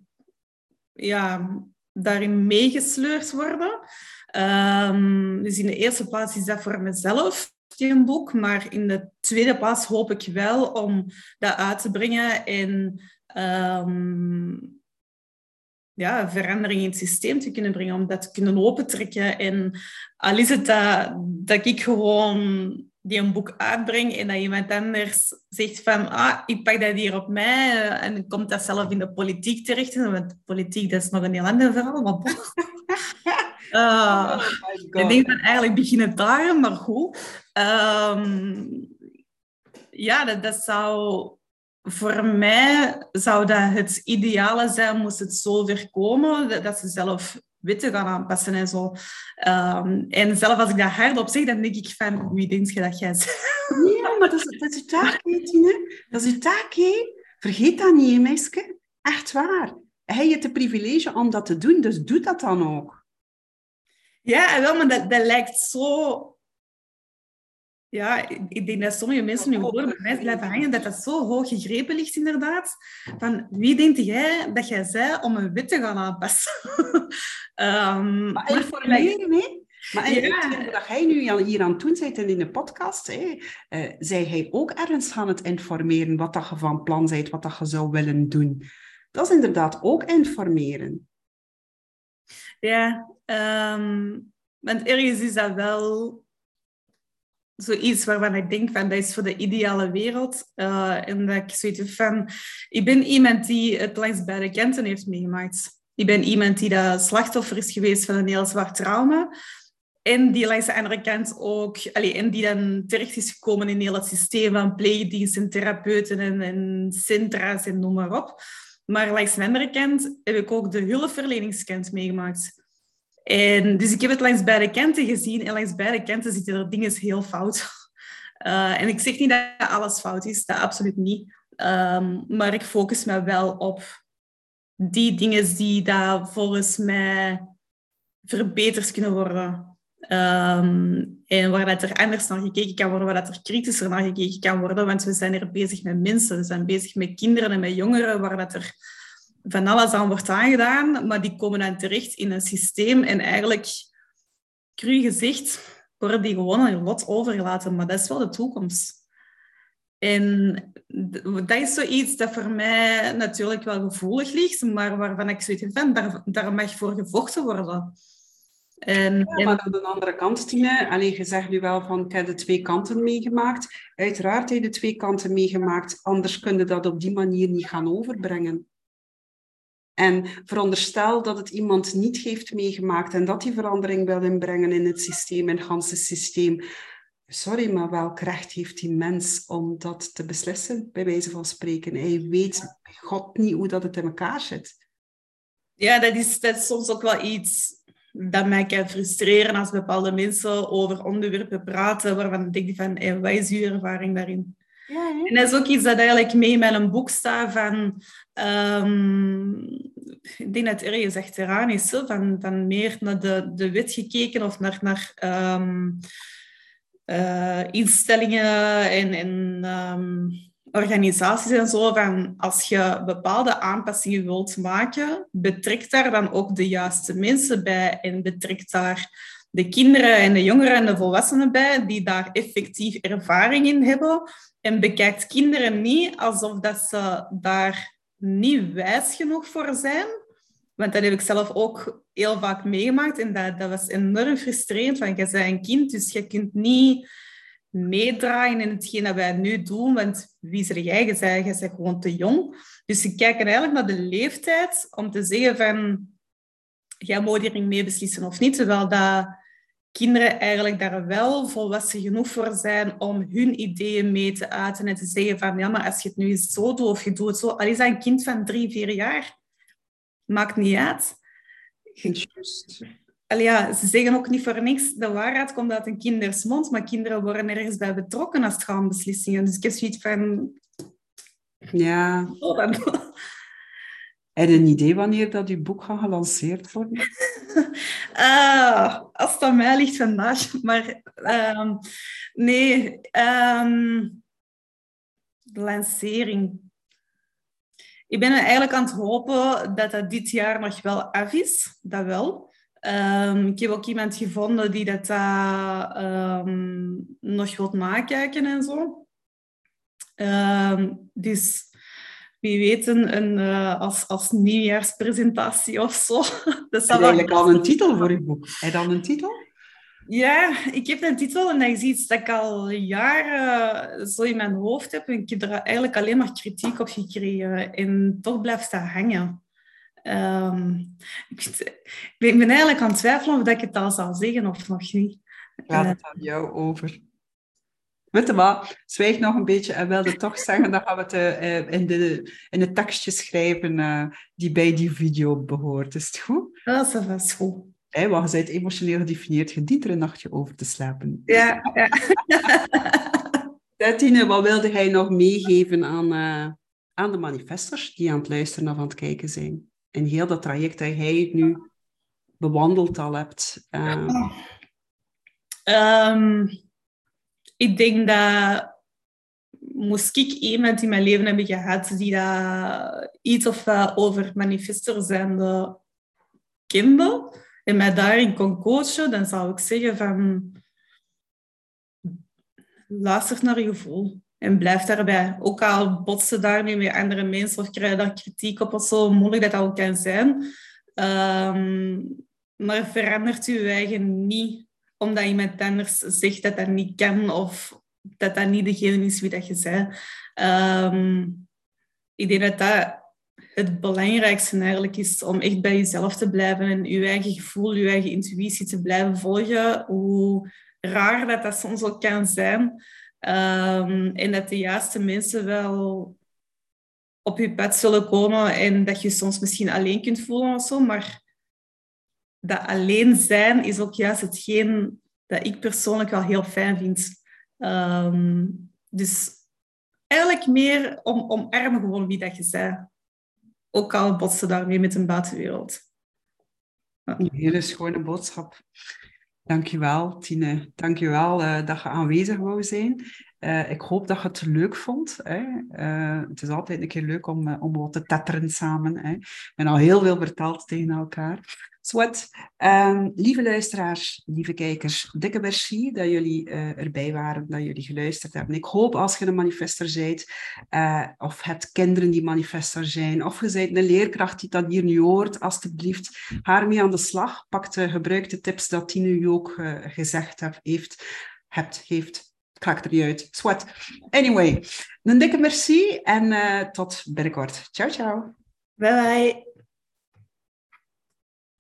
ja, daarin meegesleurd worden. Um, dus in de eerste plaats is dat voor mezelf een boek, maar in de tweede plaats hoop ik wel om dat uit te brengen en um, ja, verandering in het systeem te kunnen brengen, om dat te kunnen opentrekken. En al is het dat, dat ik gewoon die een boek uitbreng en dat iemand anders zegt van ah, ik pak dat hier op mij en komt dat zelf in de politiek terecht. Want politiek, dat is nog een heel ander verhaal, maar [laughs] Uh, ik denk dat eigenlijk beginnen daar, maar goed. Um, ja, dat, dat zou voor mij zou dat het ideale zijn, moest het zo ver komen, dat, ze zelf wetten gaan aanpassen en zo. Um, en zelf als ik dat hardop zeg, dan denk ik van, wie denk je dat jij bent? Nee, maar dat is, dat is je taak, Tine. Dat is je taak, hè. Vergeet dat niet, meisje. Echt waar. Hij heeft het privilege om dat te doen, dus doe dat dan ook. Ja, wel, maar dat, dat lijkt zo... Ja, ik denk dat sommige mensen nu horen bij mij blijven hangen dat dat zo hoog gegrepen ligt, inderdaad. Van, wie denkt jij dat jij zei om een wet te gaan aanpassen? um, [laughs] maar informeren, hè? Maar ja. dat hij nu hier aan het doen bent in de podcast, hè, uh, zij hij ook ergens gaan het informeren wat dat je van plan bent, wat dat je zou willen doen. Dat is inderdaad ook informeren. Ja, um, want ergens is dat wel zoiets waarvan ik denk van dat is voor de ideale wereld. Uh, en dat ik zoiets van, ik ben iemand die het langs beide kanten heeft meegemaakt. Ik ben iemand die dat slachtoffer is geweest van een heel zwart trauma. En die langs de andere kant ook, allee, en die dan terecht is gekomen in heel het systeem van pleegdiensten, therapeuten en, en centra's en noem maar op. Maar langs de andere kant heb ik ook de hulpverleningskant meegemaakt. En, dus ik heb het langs beide kanten gezien en langs beide kanten zitten er dingen heel fout. Uh, [laughs] en ik zeg niet dat alles fout is, dat absoluut niet. Um, maar ik focus me wel op die dingen die daar volgens mij verbeterd kunnen worden. Um, en waar dat er anders naar gekeken kan worden, waar dat er kritischer naar gekeken kan worden. Want we zijn hier bezig met mensen, we zijn bezig met kinderen en met jongeren, waar dat er van alles aan wordt aangedaan, maar die komen dan terecht in een systeem en eigenlijk, cru gezegd, worden die gewoon aan je lot overgelaten. Maar dat is wel de toekomst. En dat is zoiets dat voor mij natuurlijk wel gevoelig ligt, maar waarvan ik zoiets van, daar, daar mag voor gevochten worden. En, ja, maar aan de andere kant, Tine, alleen je zegt nu wel van ik heb de twee kanten meegemaakt. Uiteraard heb je de twee kanten meegemaakt, anders kun je dat op die manier niet gaan overbrengen. En veronderstel dat het iemand niet heeft meegemaakt en dat die verandering wil inbrengen in het systeem, in het hele systeem. Sorry, maar welk recht heeft die mens om dat te beslissen, bij wijze van spreken? Hij weet God niet hoe dat het in elkaar zit. Ja, dat is, dat soms ook wel iets dat mij kan frustreren als bepaalde mensen over onderwerpen praten waarvan ik denk van, hey, wat is uw ervaring daarin? En dat is ook iets dat eigenlijk mee met een boek staat van... Um, ik denk dat het ergens achteraan is, van, van meer naar de, de wet gekeken of naar, naar um, uh, instellingen en, en um, organisaties en zo. Van als je bepaalde aanpassingen wilt maken, betrek daar dan ook de juiste mensen bij en betrek daar de kinderen en de jongeren en de volwassenen bij die daar effectief ervaring in hebben en bekijkt kinderen niet alsof dat ze daar niet wijs genoeg voor zijn. Want dat heb ik zelf ook heel vaak meegemaakt. En dat, dat was enorm frustrerend. Want je bent een kind, dus je kunt niet meedraaien in hetgeen dat wij nu doen. Want wie zeg jij? Je bent, je bent gewoon te jong. Dus ze kijken eigenlijk naar de leeftijd om te zeggen van... Jij moet hierin mee beslissen of niet. Terwijl dat kinderen eigenlijk daar wel volwassen genoeg voor zijn om hun ideeën mee te uiten en te zeggen van ja, maar als je het nu eens zo doet of je doet het zo, al is dat een kind van drie, vier jaar, maakt niet uit. Just. Allee, ja, ze zeggen ook niet voor niks, de waarheid komt uit een kinders mond, maar kinderen worden ergens bij betrokken als het gaat om beslissingen. Dus ik heb zoiets van... Ja. [laughs] Oh, heb je een idee wanneer dat uw boek gaat gelanceerd worden? uh, [laughs] als het aan mij ligt vandaag. [laughs] Maar uh, nee, de lancering. Ik ben eigenlijk aan het hopen dat dat dit jaar nog wel af is. Dat wel. Um, ik heb ook iemand gevonden die dat uh, nog wilt nakijken en zo. dus wie weet een, uh, als, als nieuwjaarspresentatie of zo. [laughs] Dat is eigenlijk al een titel voor je boek. Heb je dan een titel? Ja, ik heb een titel en dat is iets dat ik al jaren zo in mijn hoofd heb. En ik heb er eigenlijk alleen maar kritiek op gekregen. En toch blijft dat hangen. Um, ik, ben eigenlijk aan het twijfelen of dat ik het al zal zeggen of nog niet. Ik laat het aan jou over. Je wat, zwijg nog een beetje en wilde toch zeggen, dan gaan we het uh, in, de, in het tekstje schrijven uh, die bij die video behoort. Is het goed? Dat is goed. Hey, want je bent emotioneel gedefinieerd, je dient er een nachtje over te slapen. Ja, ja. [laughs] Tine, wat wilde hij nog meegeven aan, uh, aan de manifestors die aan het luisteren of aan het kijken zijn? In heel dat traject dat jij nu bewandeld al hebt. Um, ik denk dat moest ik iemand in mijn leven hebben gehad die dat iets of over manifester zijnde kende en mij daarin kon coachen, dan zou ik zeggen van luister naar je gevoel en blijf daarbij. Ook al botsen daar nu met andere mensen of krijg je daar kritiek op of zo, moeilijk dat dat ook kan zijn. Um, maar verandert je eigen niet omdat iemand anders zegt dat dat niet kan of dat dat niet degene is wie dat je zei. Ehm, ik denk dat dat het belangrijkste eigenlijk is om echt bij jezelf te blijven en je eigen gevoel, je eigen intuïtie te blijven volgen. Hoe raar dat dat soms ook kan zijn. Ehm, en dat de juiste mensen wel op je pad zullen komen en dat je soms misschien alleen kunt voelen of zo, maar dat alleen zijn is ook juist hetgeen dat ik persoonlijk wel heel fijn vind. Ehm, dus eigenlijk meer om, omarmen gewoon wie dat je bent. Ook al botsen daarmee met een buitenwereld. Een hele schone boodschap. Dankjewel, Tine. Dankjewel uh, dat je aanwezig wou zijn. Uh, ik hoop dat je het leuk vond. Hè. Uh, het is altijd een keer leuk om, om wat te tetteren samen. Hè. Hebben al heel veel verteld tegen elkaar. Swat, um, lieve luisteraars, lieve kijkers, dikke merci dat jullie uh, erbij waren, dat jullie geluisterd hebben. Ik hoop als je een manifester bent, uh, of hebt kinderen die manifester zijn, of je bent een leerkracht die dat hier nu hoort, alstublieft, haar mee aan de slag. Pak de gebruikte tips dat Tine u ook uh, gezegd heeft, hebt, heeft. Ga er niet uit. Swat. Anyway, een dikke merci en tot binnenkort. Ciao, ciao. Bye bye.